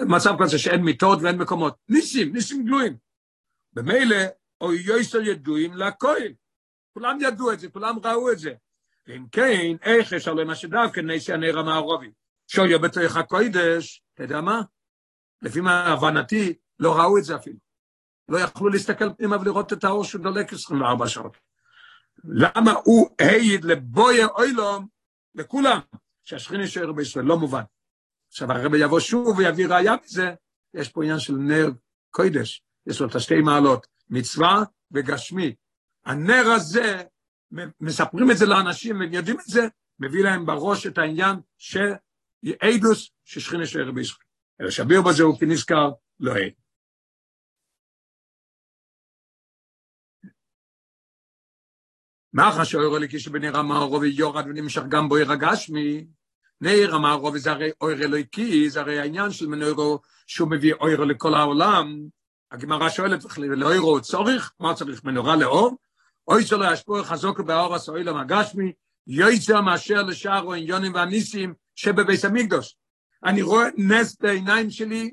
מצב כזה שאין מיטות ואין מקומות. ניסים, ניסים גלויים. במילא, או יויסר ידועים לכהן. כולם ידעו את זה, כולם ראו את זה. ואם כן, איך יש עליהם השדווקא נשי הנר המערובי? שויה בתוך הקוידש, אתה יודע מה? לפי מה הבנתי, לא ראו את זה אפילו. לא יכלו להסתכל פנימה ולראות את האור שהוא דולק 24 שעות. למה הוא העיד לבויה אוילום, לכולם, שהשכינה יישאר בישראל, לא מובן. עכשיו הרב יבוא שוב ויביא ראייה מזה, יש פה עניין של נר קוידש, יש לו את השתי מעלות, מצווה וגשמי. הנר הזה, מספרים את זה לאנשים והם יודעים את זה, מביא להם בראש את העניין שאידוס ששכינה שוער בישראל. שביר בזה הוא כנזכר לא אין. מאחר שאוירו לקיש בניר המערובי יורד ונמשך גם בו ירגש מי, ניר המערובי זה הרי אויר אלוהיקי, זה הרי העניין של מנוירו שהוא מביא אוירו לכל העולם. הגמרא שואלת, לאוירו צורך, מה צריך מנורה לאור? אוי שלו ישפור חזוק באור הסוילם הגשמי, יויצר מאשר לשאר העניונים והניסים שבבית המקדוש. אני רואה נס בעיניים שלי,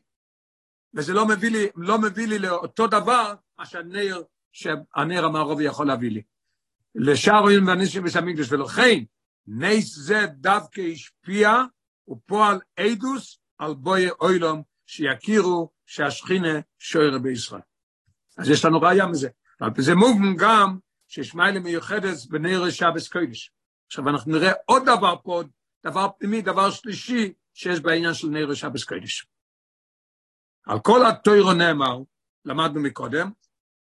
וזה לא מביא לי, לא מביא לי לאותו דבר, מה שהנר, שהנר המערובי יכול להביא לי. לשאר העניונים והניסים בבית המקדוש, ולכן, נס זה דווקא השפיע, ופועל עדוס על בוי אוילום, שיכירו שהשכינה שוער בישראל. אז יש לנו ראיה מזה. אבל זה מובן גם שיש מיילה מיוחדת בנר שבס קודש. עכשיו אנחנו נראה עוד דבר פה, דבר פנימי, דבר שלישי, שיש בעניין של נר שבס קודש. על כל התוירו נאמר, למדנו מקודם,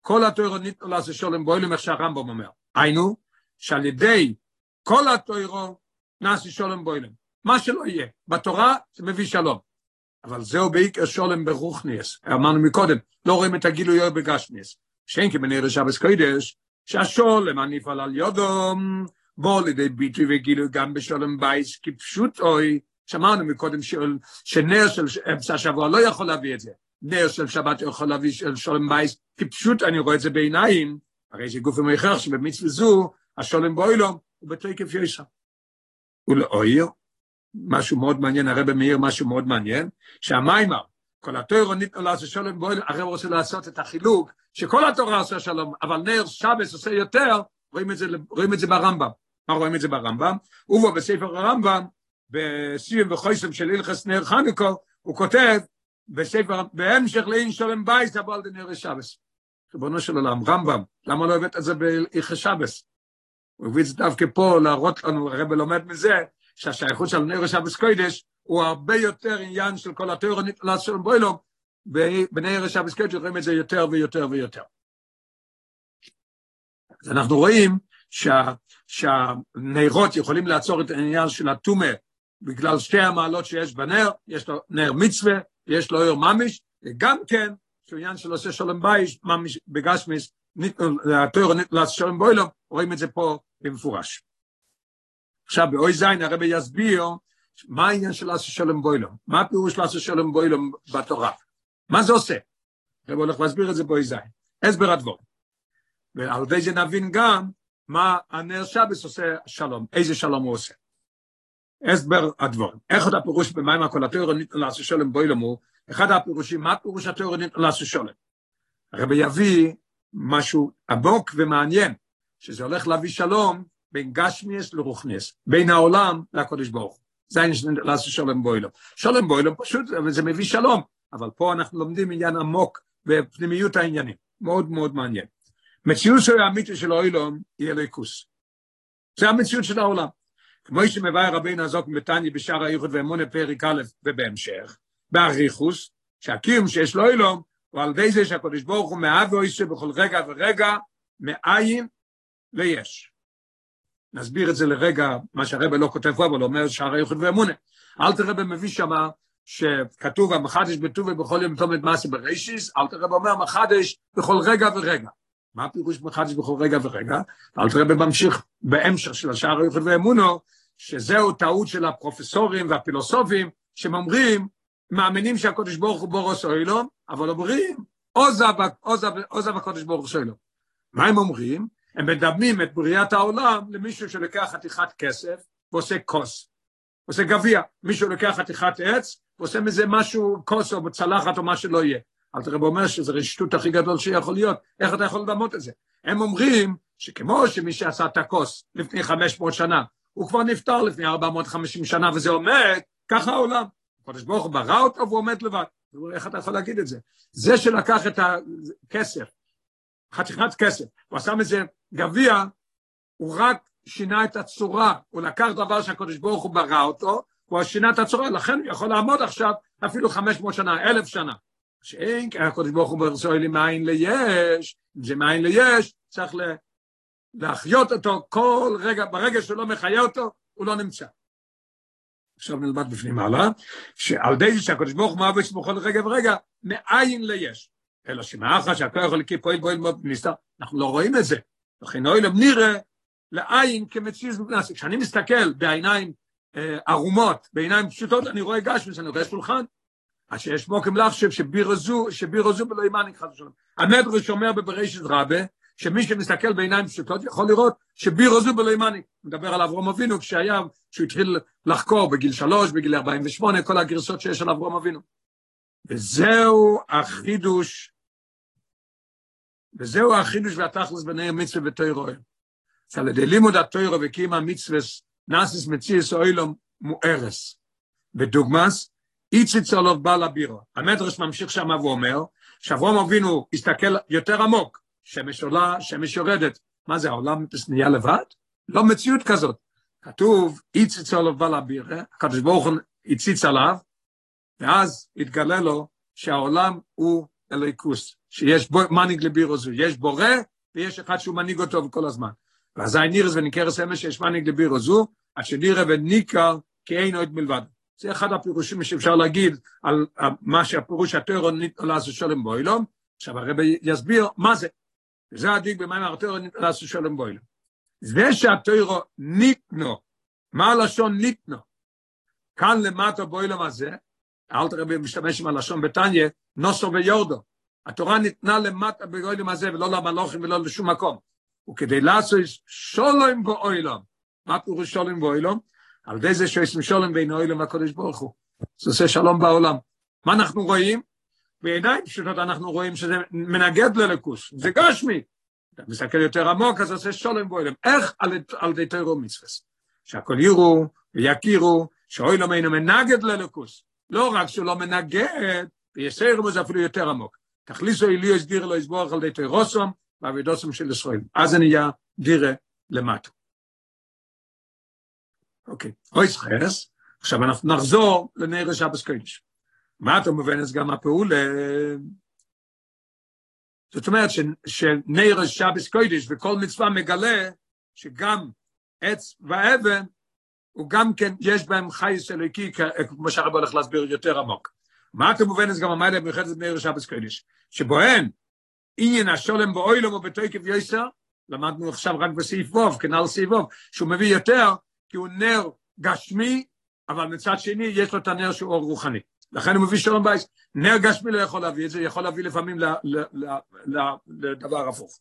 כל התוירו ניתנו לעשות שולם בוילום, איך שהרמב"ם אומר. היינו, שעל ידי כל התוירו נעשה שולם בוילום. מה שלא יהיה, בתורה זה מביא שלום. אבל זהו בעיקר שולם ברוכניאס. אמרנו מקודם, לא רואים את הגילוי בגשמיאס. שאין כבנר שבס קודש, שהשולם הנפעל על יודום, בוא לידי ביטוי וגילוי גם בשולם בייס, כפשוט אוי, שמענו מקודם שנר של אמצע השבוע לא יכול להביא את זה, נר של שבת יכול להביא של שולם בייס, כפשוט אני רואה את זה בעיניים, הרי זה גוף המכרח שבמצווה זו, השולם בוילום, הוא בתקף ישר. ולאויר, משהו מאוד מעניין, הרב מאיר משהו מאוד מעניין, שהמיימר, כל התורה ניתנו לעשות שלום בוילום, הרב רוצה לעשות את החילוק, שכל התורה עושה שלום, אבל נר שבס עושה יותר, רואים את זה, רואים את זה ברמב"ם. מה רואים את זה ברמב"ם? ובו בספר הרמב"ם, בסיום וחויסם של הלכס נר חנוכו, הוא כותב בספר, בהמשך לאין שולם בייס, אבל דנר שבס. ריבונו של עולם, רמב"ם, למה לא הבאת את זה בהלכס שבס? הוא הביא את זה דווקא פה להראות לנו, הרב לומד מזה, שהשייכות של נר שבס קודש, הוא הרבה יותר עניין של כל התיאוריה נתלת של בוילום, בנר שבס קודש רואים את זה יותר ויותר ויותר. אז אנחנו רואים שה, שהנרות יכולים לעצור את העניין של הטומא בגלל שתי המעלות שיש בנר, יש לו נר מצווה, יש לו אור ממש, וגם כן, שהוא עניין של עושה שלום בייש, ממש בגשמיס, התואר נתלס שלום בוילום, רואים את זה פה במפורש. עכשיו באוי זין הרבי יסביר מה העניין של לעשות שלום בוילום, מה הפירוש לעשות שלום בוילום בתורה, מה זה עושה? הרבי הולך להסביר את זה באוי זין, הסבר הדבור. ועל ידי זה נבין גם מה הנר שבס עושה שלום, איזה שלום הוא עושה. הסבר הדבור. איך עוד הפירוש במים הכל התיאור ניתן לעשות שלום בוי למו, אחד הפירושים, מה פירוש התיאור ניתן לעשות שלום? הרבי יביא משהו עמוק ומעניין, שזה הולך להביא שלום בין גשמיאס לרוכניאס, בין העולם לקודש ברוך העניין של לעשות שלום בוילום. שלום בוילום פשוט, זה מביא שלום, אבל פה אנחנו לומדים עניין עמוק בפנימיות העניינים, מאוד מאוד מעניין. מציאות של האמיתי של האוילום היא אליקוס. זה המציאות של העולם. כמו שמביא רבינו הזוק בתניא בשער הייחוד ואמונה פרק א' ובהמשך, באריכוס, שהקיום שיש לו אילום, הוא על ידי זה שהקדוש ברוך הוא מאהב ואויסה בכל רגע ורגע, מאין ליש. נסביר את זה לרגע, מה שהרבא לא כותב פה, אבל אומר שער הייחוד ואמונה. אל תרבא מביא שמה שכתוב המחדש בטוב ובכל יום תומד מעשה בראשיס, אל תרבא אומר מחדש בכל רגע ורגע. מה הפירוש מחדש בכל רגע ורגע? אל תראה בממשיך בהמשך של השער היוחד ואמונו, שזהו טעות של הפרופסורים והפילוסופים, שהם אומרים, מאמינים שהקודש ברוך הוא בורוס אוילום, אבל אומרים, עוזב הקודש ברוך הוא אוילום. מה הם אומרים? הם מדמים את בריאת העולם למישהו שלוקח חתיכת כסף ועושה כוס, עושה גביע, מישהו לוקח חתיכת עץ ועושה מזה משהו, כוס או צלחת או מה שלא יהיה. אל תראה אומר שזה רשתות הכי גדול שיכול להיות, איך אתה יכול לדמות את זה? הם אומרים שכמו שמי שעשה את הכוס לפני 500 שנה, הוא כבר נפטר לפני 450 שנה וזה עומד, ככה העולם. הקדוש ברוך הוא ברא אותו והוא עומד לבד. איך אתה יכול להגיד את זה? זה שלקח את הכסף, חתיכת כסף, הוא עשה מזה גביע, הוא רק שינה את הצורה, הוא לקח דבר שהקדוש ברוך הוא ברא אותו, הוא שינה את הצורה, לכן הוא יכול לעמוד עכשיו אפילו 500 שנה, אלף שנה. שאין כי הקודש ברוך הוא ברצוי לי מאין ליש, אם זה מאין ליש, צריך להחיות אותו כל רגע, ברגע שהוא לא מחיה אותו, הוא לא נמצא. עכשיו נלמד בפנים הלאה, שעל די שהקודש ברוך הוא מאבש בכל רגע ורגע, מאין ליש. אלא שמאחר שהכוח הליקי פועל בו אלמוד נסתר, אנחנו לא רואים את זה. לכן אוילם נראה לעין כמציז מפנסק. כשאני מסתכל בעיניים אה, ערומות, בעיניים פשוטות, אני רואה גשמס, אני רואה שולחן. אז שיש מוקם לחשב שבירזו, שבירזו בלא אימני חס ושלום. המדרש אומר בבראשית רבה, שמי שמסתכל בעיניים פשוטות יכול לראות שבירזו בלא אימני. מדבר על אברום אבינו כשהיה, כשהוא התחיל לחקור בגיל שלוש, בגיל 48, כל הגרסות שיש על אברום אבינו. וזהו החידוש, וזהו החידוש והתכלס ביניהם מצווה ותוירו. שעל ידי לימוד התוירו וקימה מצווה נאסיס מציאס אוילום מוארס. בדוגמס, איציץ עליו בעל הבירו. המדרש ממשיך שם ואומר, שאברום אבינו הסתכל יותר עמוק, שמש עולה, שמש יורדת. מה זה, העולם נהיה לבד? לא מציאות כזאת. כתוב, איציץ עליו בעל הבירו, הקדוש ברוך הוא הציץ עליו, ואז התגלה לו שהעולם הוא אליקוס, שיש בו מנהיג זו, יש בורא ויש אחד שהוא מנהיג אותו כל הזמן. ואזי נירס וניקרס אמש שיש מנהיג לבירו זו, אשר נירא וניקר כי אין עוד מלבד. זה אחד הפירושים שאפשר להגיד על מה שהפירוש ניתנו לעשות שלום בוילום, עכשיו הרבי יסביר מה זה. וזה הדיק במים ניתנו לעשות שלום בוילום. זה שהתיאור ניתנו, מה הלשון ניתנו? כאן למטה בוילום הזה, אלתר רבי משתמש עם הלשון בתניא, נוסו ויורדו. התורה ניתנה למטה באוילם הזה ולא למלוכים ולא לשום מקום. וכדי לעשות שולם באוילם, מה פירוש שולם באוילם? על ידי זה שעושים שולם בין האוילם והקודש ברוך הוא. זה עושה שלום בעולם. מה אנחנו רואים? בעיניים פשוטות אנחנו רואים שזה מנגד ללקוס, זה גשמי. אתה מסתכל יותר עמוק, אז עושה שולם באוילם. איך? על, על ידי תירו מצווה. שהכל יראו ויכירו, שאוילם אינו מנגד ללקוס. לא רק שהוא לא מנגד, ויסיירם זה אפילו יותר עמוק. תכליסו אליו הסדיר לו יסבורך על די תירוסום, ועבידוסום של ישראל. אז זה נהיה דירה למטה. אוקיי, אוי סחרס, עכשיו אנחנו נחזור לנר השבס קודש. מה אתה מבין אז גם הפעולה? זאת אומרת שנר השבס קודש וכל מצווה מגלה שגם עץ ואבן הוא גם כן, יש בהם חייס אלוקי, כמו שהרב הולך להסביר יותר עמוק. מה אתם מובן, זה גם המיילה במיוחדת בני רשבס קודש, שבוהן עניין השולם באוילום ובתוקף יויסר, למדנו עכשיו רק בסעיף ווב, כנ"ל סעיף ווב, שהוא מביא יותר, כי הוא נר גשמי, אבל מצד שני יש לו את הנר שהוא אור רוחני. לכן הוא מביא שלום בייס. נר גשמי לא יכול להביא את זה, יכול להביא לפעמים לדבר הפוך.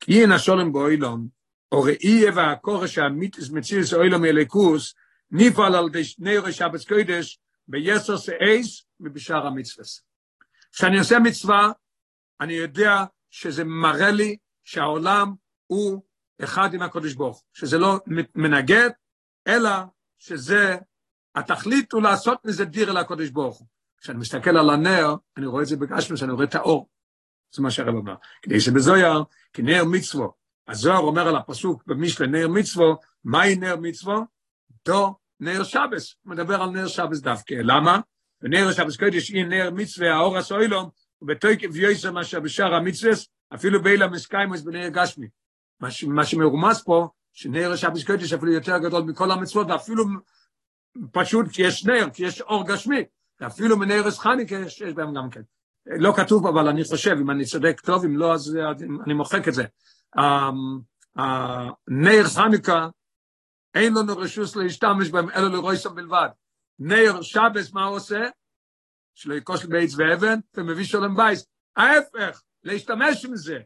כי עניין השולם באוילום, או ראי והכורש האמיתיס מציאס אוילום אליקוס, נפעל על די נר שבס קודש, ביסר סאייס ובשאר המצווס. כשאני עושה מצווה, אני יודע שזה מראה לי שהעולם הוא אחד עם הקודש ברוך, שזה לא מנגד, אלא שזה, התכלית הוא לעשות מזה דיר אל הקודש ברוך הוא. כשאני מסתכל על הנר, אני רואה את זה בגשמוס, אני רואה את האור. זה מה שהרב אומר. כדי שבזויר, כנר מצוו, הזוהר אומר על הפסוק במשלה נר מצוו, מהי נר מצוו? דו נר שבס, מדבר על נר שבס דווקא. למה? ונר שבס קודש היא נר מצווה, האור הסוילום, ובתוקף יויסר מה שבשאר המצווה, אפילו בילה מסקיימוס בנר גשמי. מה שמרומז פה, שנר שבס קודש אפילו יותר גדול מכל המצוות, ואפילו פשוט כי יש נר, כי יש אור גשמי, ואפילו מנר חניקה יש בהם גם כן. לא כתוב, אבל אני חושב, אם אני צודק טוב, אם לא, אז אני מוחק את זה. נר חנוכה, אין לנו רשוס להשתמש בהם, אלא לרויסם בלבד. נר שבס, מה הוא עושה? שלא יקוש בעץ ואבן, ומביא שולם בייס. ההפך, להשתמש עם זה.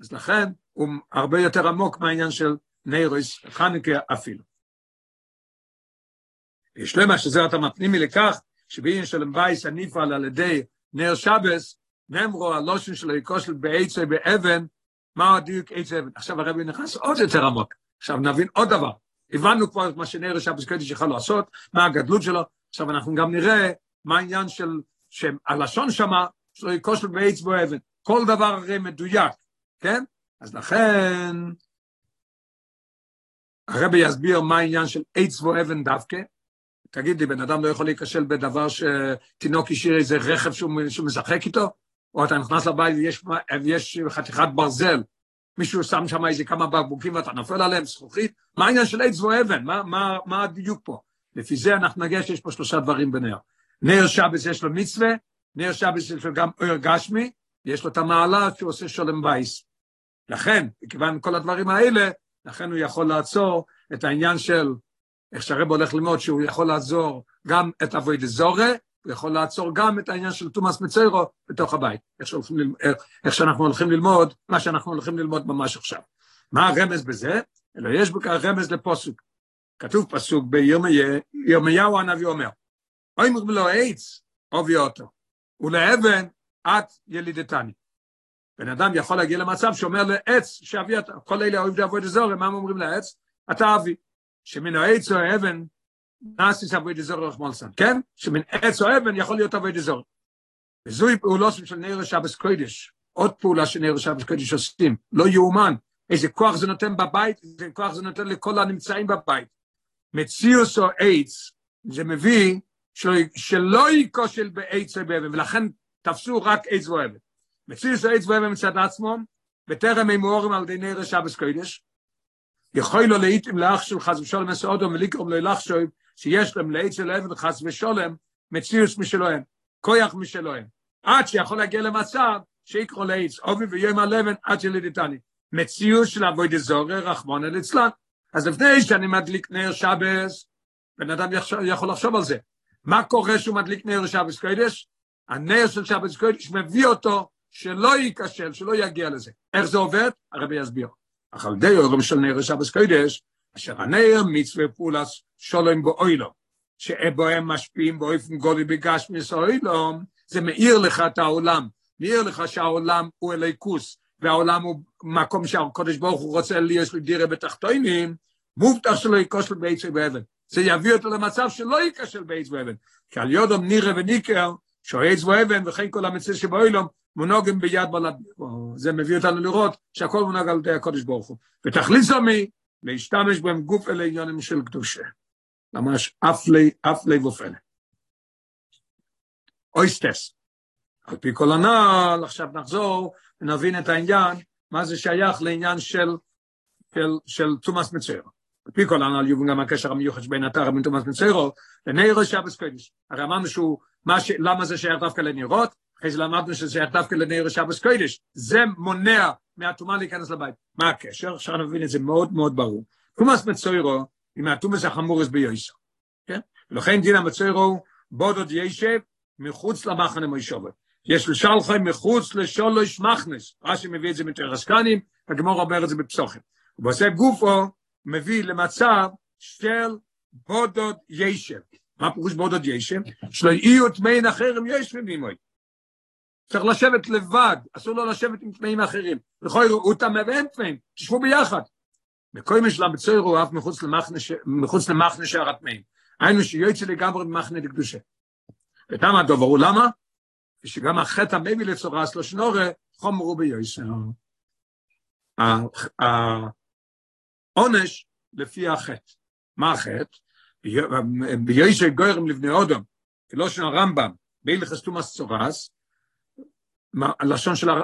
אז לכן, הוא הרבה יותר עמוק מהעניין של נרויס חנוכה אפילו. יש למה שזה אתה מפנימי לכך, שבעניין שלם בייס הניפעל על ידי נר שבס, נאמרו הלושן שלו יקוש בעץ ובאבן, מה הדיוק עץ אבן? עכשיו הרבי נכנס עוד יותר עמוק. עכשיו נבין עוד דבר. הבנו כבר את מה שנראה שבס קודש יכול לעשות, מה הגדלות שלו, עכשיו אנחנו גם נראה מה העניין של, שהלשון שמה, שלא יקוש בעץ בו אבן. כל דבר הרי מדויק, כן? אז לכן, הרבי יסביר מה העניין של עץ בו דווקא, תגיד לי, בן אדם לא יכול להיכשל בדבר שתינוק השאיר איזה רכב שהוא, שהוא משחק איתו? או אתה נכנס לבית ויש יש חתיכת ברזל, מישהו שם שם איזה כמה בקבוקים ואתה נופל עליהם, זכוכית? מה העניין של עץ ואבן? מה, מה, מה הדיוק פה? לפי זה אנחנו נגיע שיש פה שלושה דברים בנר. נר שבס יש לו מצווה, נר שבס יש לו גם אור גשמי, יש לו את המעלה שהוא עושה שולם בייס. לכן, מכיוון כל הדברים האלה, לכן הוא יכול לעצור את העניין של, איך שהרב הולך ללמוד, שהוא יכול לעזור גם את אבוי דזורה, הוא יכול לעצור גם את העניין של תומאס מציירו בתוך הבית, איך, שהולכים, איך, שאנחנו הולכים ללמוד, מה שאנחנו הולכים ללמוד ממש עכשיו. מה הרמז בזה? אלא יש בכך רמז לפוסוק. כתוב פסוק בירמיהו הנביא אומר, אוי מרמלו לו עץ, אובי אותו, ולאבן את ילידתני. בן אדם יכול להגיע למצב שאומר לעץ שאבי אתה, כל אלה אוהב לעבוד אזור, מה הם אומרים לעץ? אתה אבי. שמן העץ או האבן, נאסיס עבוד אזור רחמולסן, כן? שמן עץ או אבן יכול להיות עבוד אזור. וזוהי פעולות של נר שבס קודש, עוד פעולה של נר שבס קודש עושים, לא יאומן, איזה כוח זה נותן בבית, איזה כוח זה נותן לכל הנמצאים בבית. מציוס או עץ, זה מביא שלא ייכושל בעץ או באבן, ולכן תפסו רק עץ ואבן. מציוס או עץ ואבן מצד עצמו, בטרם הם מוארים על ידי נר שבס קודש, יכול לו לעיתים לאח של חס ושולם מסעודו ולקרום לו לחשוב שיש להם לעץ של אבן חס ושולם מציוס משלוהם, כויח משלוהם, עד שיכול להגיע למצב שיקרו לעץ, אובי ויום הלבן עד שלידיתני. מציוס של אבוי דזורי רחמון אל אצלן. אז לפני שאני מדליק נר שבס, בן אדם יכול לחשוב על זה. מה קורה שהוא מדליק נר שבס קודש? הנר של שבס קודש מביא אותו שלא ייכשל, שלא יגיע לזה. איך זה עובד? הרבי יסביר. אך על די אורם של נר שבס קודש, אשר הנר מצווה פולס שולם באוילו, שבו הם משפיעים באופן גולי בגשמיס אוילו, זה מאיר לך את העולם, מאיר לך שהעולם הוא אליקוס, והעולם הוא מקום שהקודש ברוך הוא רוצה לי, יש לי דירה בתחתונים, מובטח שלא ייכשל בעץ ובאבן. זה יביא אותו למצב שלא ייכשל בעץ ואבן. כי על יודום נירה וניקר, שעץ ואבן וכן כל המציא שבאוילום, מונוגם ביד בלד. זה מביא אותנו לראות שהכל מונג על ידי הקודש ברוך הוא. ותכליס עמי, להשתמש בהם גוף אלה עניונים של קדושה. ממש אף לי, אף לי ופלא. אויסטס. על פי כל הנעל, עכשיו נחזור ונבין את העניין, מה זה שייך לעניין של, של, של תומאס מצוירו. על פי כל הנעל יובן גם הקשר המיוחד שבין אתר ובין תומאס מצוירו, לנערו שבס קודש. הרי אמרנו שהוא, ש, למה זה שייך דווקא לנרות? אחרי זה למדנו שזה שייך דווקא לנערו שבס קודש. זה מונע מהטומאה להיכנס לבית. מה הקשר? עכשיו נבין את זה מאוד מאוד ברור. תומאס מצוירו, היא מהתומאס החמורס ביוסר. כן? ולכן דין המצוירו, בודוד ישב מחוץ למחנה מוישובת. יש לשלחי מחוץ לשולוש מחנס, רש"י מביא את זה מתרסקנים, הגמור אומר את זה בפסוחים. ובעושה גופו מביא למצב של בודוד ישב. מה פירוש בודוד ישב? שלא יהיו טמאים אחרים ישבים עמוי. צריך לשבת לבד, אסור לו לשבת עם טמאים אחרים. בכל הוא טמא ואין טמאים, תשבו ביחד. בכל משלה בצויר הוא אף מחוץ למחנה שער הטמאים. היינו שיועצה לגמרי במחנה לקדושה. ותם הדובר הוא למה? ושגם החטא המביא לצורס לא שנורא, חומרו ביוסר. העונש לפי החטא. מה החטא? ביוסר גוירם לבני אודם, כלושן הרמב"ם, בהלכס תומאס צורס,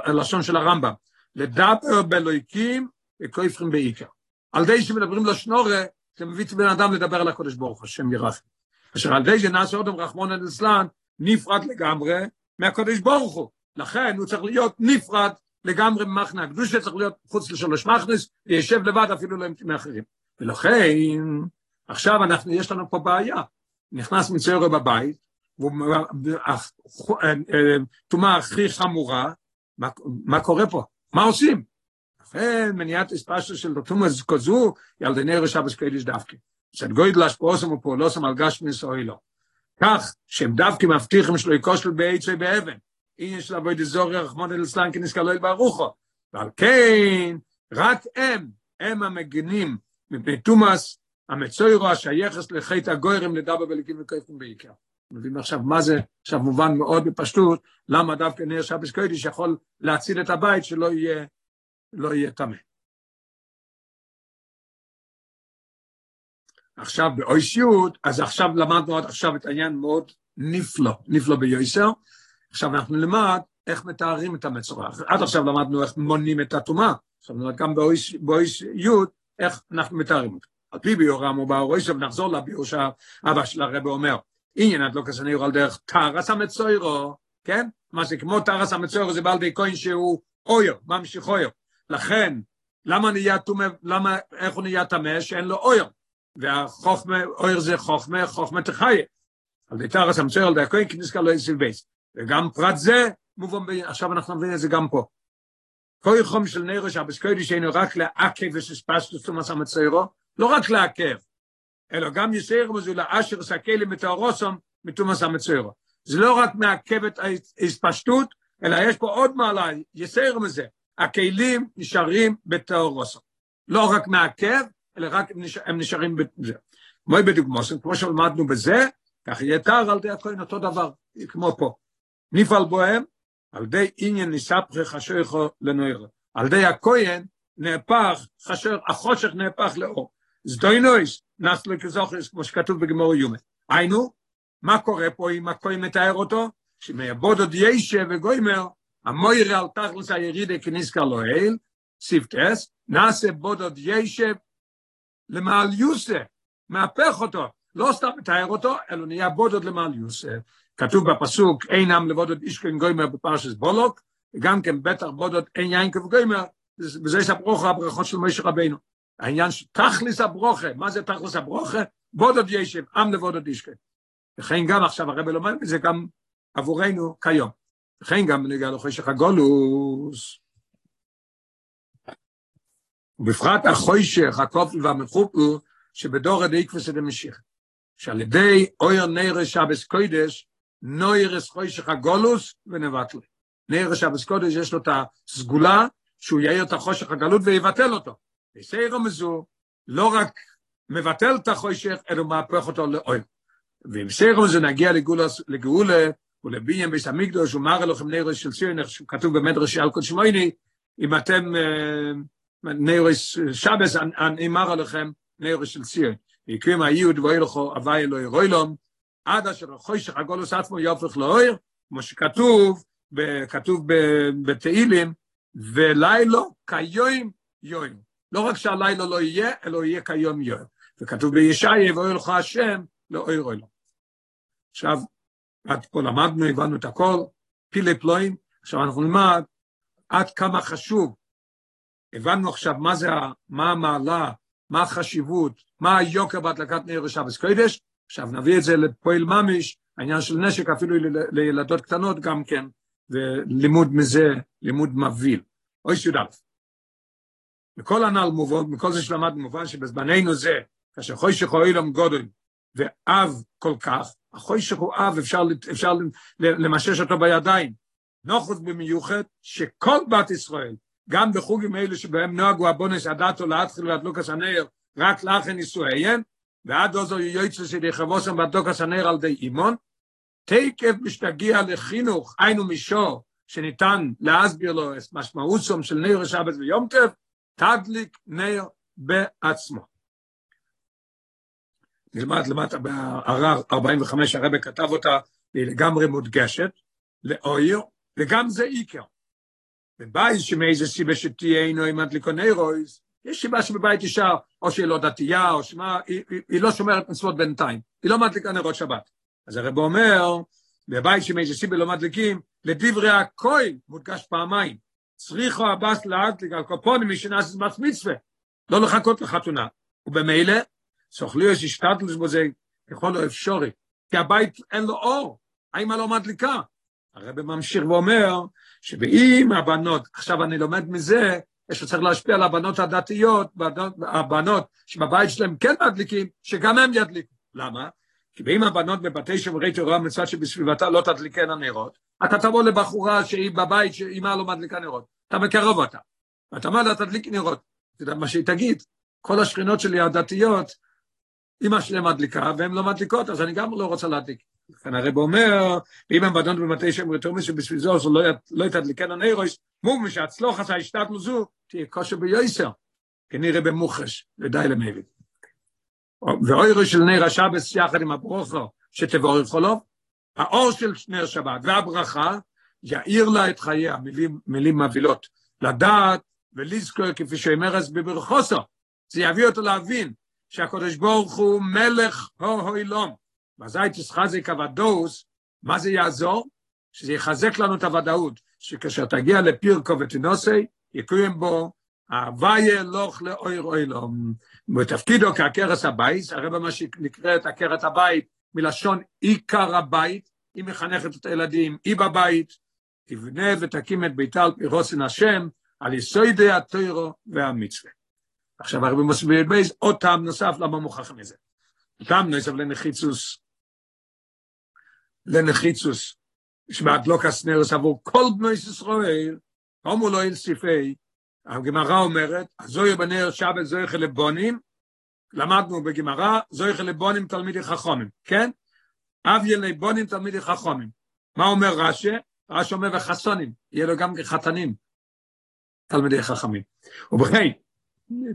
הלשון של הרמב"ם, לדבר באלוהיקים וכופרים בעיקר. על די שמדברים לו שנורא, זה מביא את בן אדם לדבר על הקודש ברוך השם ירחם. אשר על די שנעשה רחמון אל אסלן, נפרד לגמרי, מהקודש ברוך הוא. לכן הוא צריך להיות נפרד לגמרי ממחנה הקדושה, צריך להיות חוץ לשלוש מחנס, וישב לבד אפילו לא עם אחרים. ולכן, עכשיו אנחנו, יש לנו פה בעיה. נכנס מצוירו בבית, טומאה הכי חמורה, מה, מה קורה פה? מה עושים? לכן מניעת אספשטו של טומאה כזו, ילדני רשבס קודש דווקא. שאת גוידל השפעוסם ופעולוסם על גשמיס אוי לא. כך שהם דווקא מבטיחים שלא יקושל בעץ ובאבן. עניין של אבוי דזורי רחמון אל סלן כנסקלוי ברוכו. ועל כן, רק הם, הם המגנים מפני תומאס, המצוירו השייכס לחטא הגוירים לדבר בליקים וכיפים בעיקר. מבינים עכשיו מה זה, עכשיו מובן מאוד בפשטות, למה דווקא נר שבס קודש יכול להציל את הבית שלא יהיה, לא יהיה טמא. עכשיו באויסיות, אז עכשיו למדנו עד עכשיו את העניין מאוד נפלא, נפלא ביוסר. עכשיו אנחנו נלמד איך מתארים את המצורע. עד עכשיו למדנו איך מונים את הטומאה, עכשיו נלמד גם באויסיות איך אנחנו מתארים אותו. על פי ביורם או באויסר, ונחזור לביור שהאבא של הרב אומר, עניין עד לא כסניר על דרך טרס המצוירו, כן? מה זה כמו טרס המצוירו זה בעל די כהן שהוא אויר, ממשיך אויר. לכן, למה נהיה טומא, למה, איך הוא נהיה טמא? שאין לו אויר. והחוכמה, אויר זה חוכמה, חוכמה תחיה. על די טרס המצוירו, על די הכהן כניסקה לא יסיל בייס. וגם פרט זה, מובן, ב... עכשיו אנחנו מבינים את זה גם פה. כל חום של נרו שהבסקוידי שאינו רק לעכב וסספסטוס תומאס המצוירו, לא רק לעכב, אלא גם יסייר מזו לאשר סקלים מתאורוסום מתומאס המצוירו. זה לא רק מעכב את ההתפשטות, אלא יש פה עוד מעלה, יסייר מזה. הכלים נשארים בתאורוסום. לא רק מעכב, אלא רק הם נשארים בזה. כמו בדוגמוסים, כמו שלמדנו בזה, כך יהיה תאר על די הכהן אותו דבר, כמו פה. נפעל בוהם, על די עניין ניספחי חשויכו לנוירו. על די הכהן נהפך, חשור, החושך נהפך לאור. זדוינויס, נסלו כזוכרס, כמו שכתוב בגמור יומה. היינו, מה קורה פה אם הכהן מתאר אותו? שמייבוד עוד ישה וגוימר, המויר על תכלס הירידה כניסקה אל, סיפטס, נעשה בוד עוד ישה למעל יוסף, מהפך אותו, לא סתם מתאר אותו, אלא נהיה בוד עוד למעל יוסף. כתוב בפסוק, אין עם לבודות אישכן גוימר בפרשס בולוק, וגם כן בטח בודות אין יין כבגוימר, וזה יש הברוכה, הברכות של משה רבינו. העניין שתכליס הברוכה, מה זה תכליס הברוכה? בודות ישב, עם לבודות אישכן. וכן גם עכשיו הרב לומד זה גם עבורנו כיום. וכן גם בנגיע לחושך הגולוס. ובפרט החושך, הכופל והמחופל, שבדור הדאיקפוס דמשיח. שעל ידי אויר נרש שבס קוידש, נוירס חוישך הגולוס ונבטל. נוירס שבס קודש יש לו את הסגולה שהוא יאיר את החושך הגלות ויבטל אותו. בסיירו מזו לא רק מבטל את החושך, אלא מהפך אותו לאויר. ואם סיירו מזו נגיע לגאולס, לגאולה ולביין ביס המקדוש ומראה לכם נוירס של ציון, איך שכתוב במדרש על קודש מויני, אם אתם נוירס שבס, אני מראה לכם נוירס של ציון. ויקרים היוד ואילכו אבי אלוהי רוילום, עד אשר חוישך הגולוס עצמו יופך לאויר, כמו שכתוב, כתוב בתהילים, ולילו כיום יום. לא רק שהלילה לא יהיה, אלא יהיה כיום יום. וכתוב בישעיה, ואוי לך השם, לאויר אוילו. עכשיו, עד פה למדנו, הבנו את הכל, פילי פלואים, עכשיו אנחנו נלמד עד כמה חשוב. הבנו עכשיו מה זה, מה המעלה, מה החשיבות, מה היוקר בהדלקת נר ושבס קודש, עכשיו נביא את זה לפועל ממש, העניין של נשק אפילו לילדות קטנות גם כן, ולימוד מזה, לימוד מביא. אוי שי"א. מכל הנ"ל מובן, מכל זה שלמדנו מובן שבזמננו זה, כאשר חוישך הוא אילום גודל ואב כל כך, החוישך הוא אב, אפשר, אפשר למשש אותו בידיים. נוחוס במיוחד שכל בת ישראל, גם בחוגים אלו שבהם נוהגו הבונס הדתו להתחיל והדלוקס הנר, רק לאחן נישואיין, ועד עוזו יועצו שלי חבוסם בדוקס הנר על די אימון, תקף משתגיע לחינוך, היינו מישור, שניתן להסביר לו את משמעותום של נר השבת ויום טף, תדליק נר בעצמו. נלמד למטה בערר 45, הרב כתב אותה, והיא לגמרי מודגשת, לאויר, וגם זה איקר. בבית שמאיזה סיבה שתהיה אינו עם הדליקו נרויז, יש סיבה שבבית אישה, או שהיא לא דתייה, או שמה, היא, היא, היא לא שומרת מצוות בינתיים, היא לא מדליקה נרות שבת. אז הרב אומר, בבית שמאיזה סיבה לא מדליקים, לדברי הכהן, מודגש פעמיים, צריכו הבס להדליק על קופונים משנס מס מצווה, לא לחכות לחתונה. ובמילא, סוכלו יש בו זה ככל האפשרי, כי הבית אין לו אור, האמא לא מדליקה. הרב ממשיך ואומר, שבאם הבנות, עכשיו אני לומד מזה, יש לו צריך להשפיע על הבנות הדתיות, הבנות שבבית שלהם כן מדליקים, שגם הם ידליקו. למה? כי באם הבנות בבתי שומרי תורה מצד שבסביבתה לא תדליקנה נרות, אתה תבוא לבחורה שהיא בבית שאימה לא מדליקה נרות, אתה מקרב אותה, ואתה אומר לה תדליק נרות, אתה יודע מה שהיא תגיד, כל השכנות שלי הדתיות, אמא שלהם מדליקה והן לא מדליקות, אז אני גם לא רוצה להדליק. לכן הרב אומר, ואם הבנות במטה שם רתומי שבשביל זו, אז לא יתדליקנה נרויס, מום שהצלוח עשה השתת לזו, תהיה כושר ביועסר, כנראה במוחש, ודי למבין. ואוירו של נר השבס יחד עם הברוכו שתבורך לו, האור של נר שבת והברכה יאיר לה את חייה, מילים, מילים מבהילות, לדעת ולזכור כפי שאומר אז בברכוסו, זה יביא אותו להבין שהקדוש ברוך הוא מלך הו אילום, ואזי תסחזק הוודאוס, מה זה יעזור? שזה יחזק לנו את הוודאות, שכאשר תגיע לפירקו ותינוסי, יקוים בו הוויה לוך לאויר אוילום. בתפקידו כעקרס הבית, הרי במה שנקראת עקרת הבית, מלשון עיקר הבית, היא מחנכת את הילדים, היא בבית, תבנה ותקים את ביתה על פי רוסן השם, על יסודי התוירו והמצווה. עכשיו הרבי מסביר בייס, עוד טעם נוסף למה מוכח מזה. טעם נוסף לנחיצוס, לנחיצוס, שבעת לא כסנרס עבור כל בני ישראל, הומו לא אל סיפי, הגמרא אומרת, זוהי בנר שבת זוהי חלבונים, למדנו בגמרא, זוהי חלבונים תלמידי חכומים, כן? אב ילי בונים תלמידי חכומים. מה אומר רש"י? רש"י אומר וחסונים, יהיה לו גם חתנים, תלמידי חכמים. ובכן,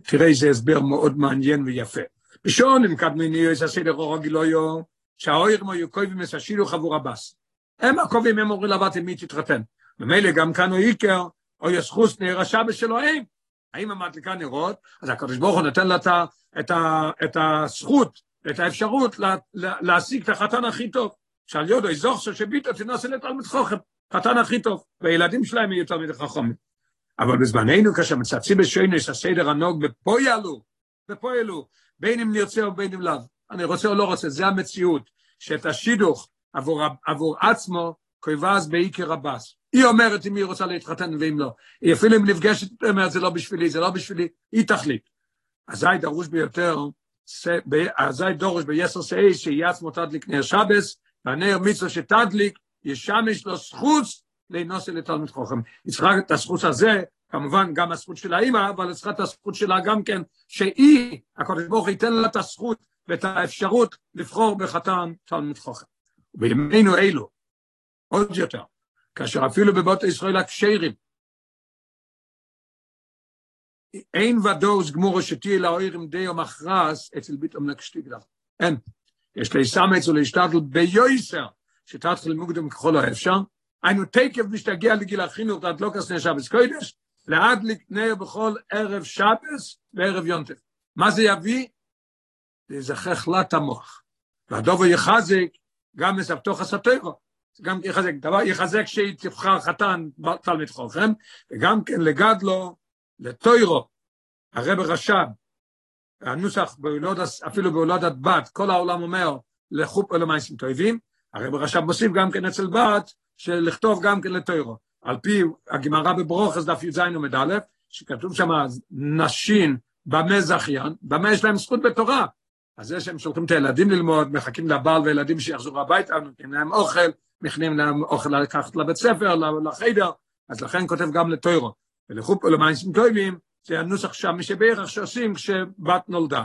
תראה איזה הסבר מאוד מעניין ויפה. ראשון, אם קדמי נהיו איזה סדר אור הגילויו, שהאויר מו יוקובים מסשילו חבור הבס. הם הקובעים, הם אומרים לבת עם מי תתחתן. ממילא גם כאן הוא איקר, או ישחוס נר השבס שלהם. האם המדליקה נרות, אז הקדוש ברוך הוא נותן לה את, את, את הזכות, את האפשרות לה, לה, להשיג את החתן הכי טוב. שעל יודו יזוך שביטו תנסה לתלמיד חוכם, חתן הכי טוב, והילדים שלהם יהיו תלמיד חכמים. אבל בזמננו כאשר מצצים בשוינס הסדר הנוג בפוילו, בפוילו, בין אם נרצה או בין אם לאו, אני רוצה או לא רוצה, זה המציאות, שאת השידוך עבור, עבור עצמו, כויבז בעיקר הבס. היא אומרת אם היא רוצה להתחתן ואם לא. היא אפילו אם נפגשת, היא אומרת זה לא בשבילי, זה לא בשבילי, היא תחליט. אזי דרוש ביותר, אזי דרוש ביסר שאי, שיהיה עצמו תדליק נר שבס, והנר מצווה שתדליק, ישמש לו זכות לנוסי לתלמיד חוכם. היא צריכה את הזכות הזה, כמובן גם הזכות של האימא, אבל היא צריכה את הזכות שלה גם כן, שהיא, הקדוש ברוך ייתן לה את הזכות ואת האפשרות לבחור בחתן תלמיד חוכם. בימינו אלו, עוד יותר, כאשר אפילו בבית ישראל הכשרים, אין ודאוס גמורו שתהיה די או מכרס אצל ביטום נקשתיגלה. אין. יש לי סמץ ולהשתדל ביועסר, שתתחיל מוקדם ככל האפשר, היינו תקף משתגע לגיל החינוך עד לא כסנה שבס קודש, להדליק נר בכל ערב שבס וערב יונטף. מה זה יביא? זה יזכח לה המוח. והדובו יחזק גם מסבתוך הסתירו. גם יחזק, דבר יחזק שהיא תבחר חתן תלמיד חוכם, וגם כן לגדלו, לטוירו, הרב רש"ב, הנוסח בהולדת, אפילו בהולדת בת, כל העולם אומר לחופ למעשים טובים, הרב רש"ב מוסיף גם כן אצל בת, של לכתוב גם כן לטוירו. על פי הגמרא בברוכס דף י"ז עמוד א', שכתוב שם נשים במה זכיין, במה יש להם זכות בתורה. אז זה שהם שולחים את הילדים ללמוד, מחכים לבעל וילדים שיחזרו הביתה, נותנים להם אוכל, מכנים להם אוכל לקחת לבית ספר, לחדר, אז לכן כותב גם לטוירו. ולחופ ולמיינסים טובים, זה הנוסח שם שבערך שעושים כשבת נולדה.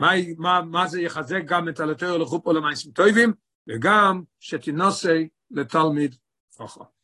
מה, מה, מה זה יחזק גם את הלטוירו לחופ ולמיינסים טובים, וגם שתינוסי לתלמיד חכם.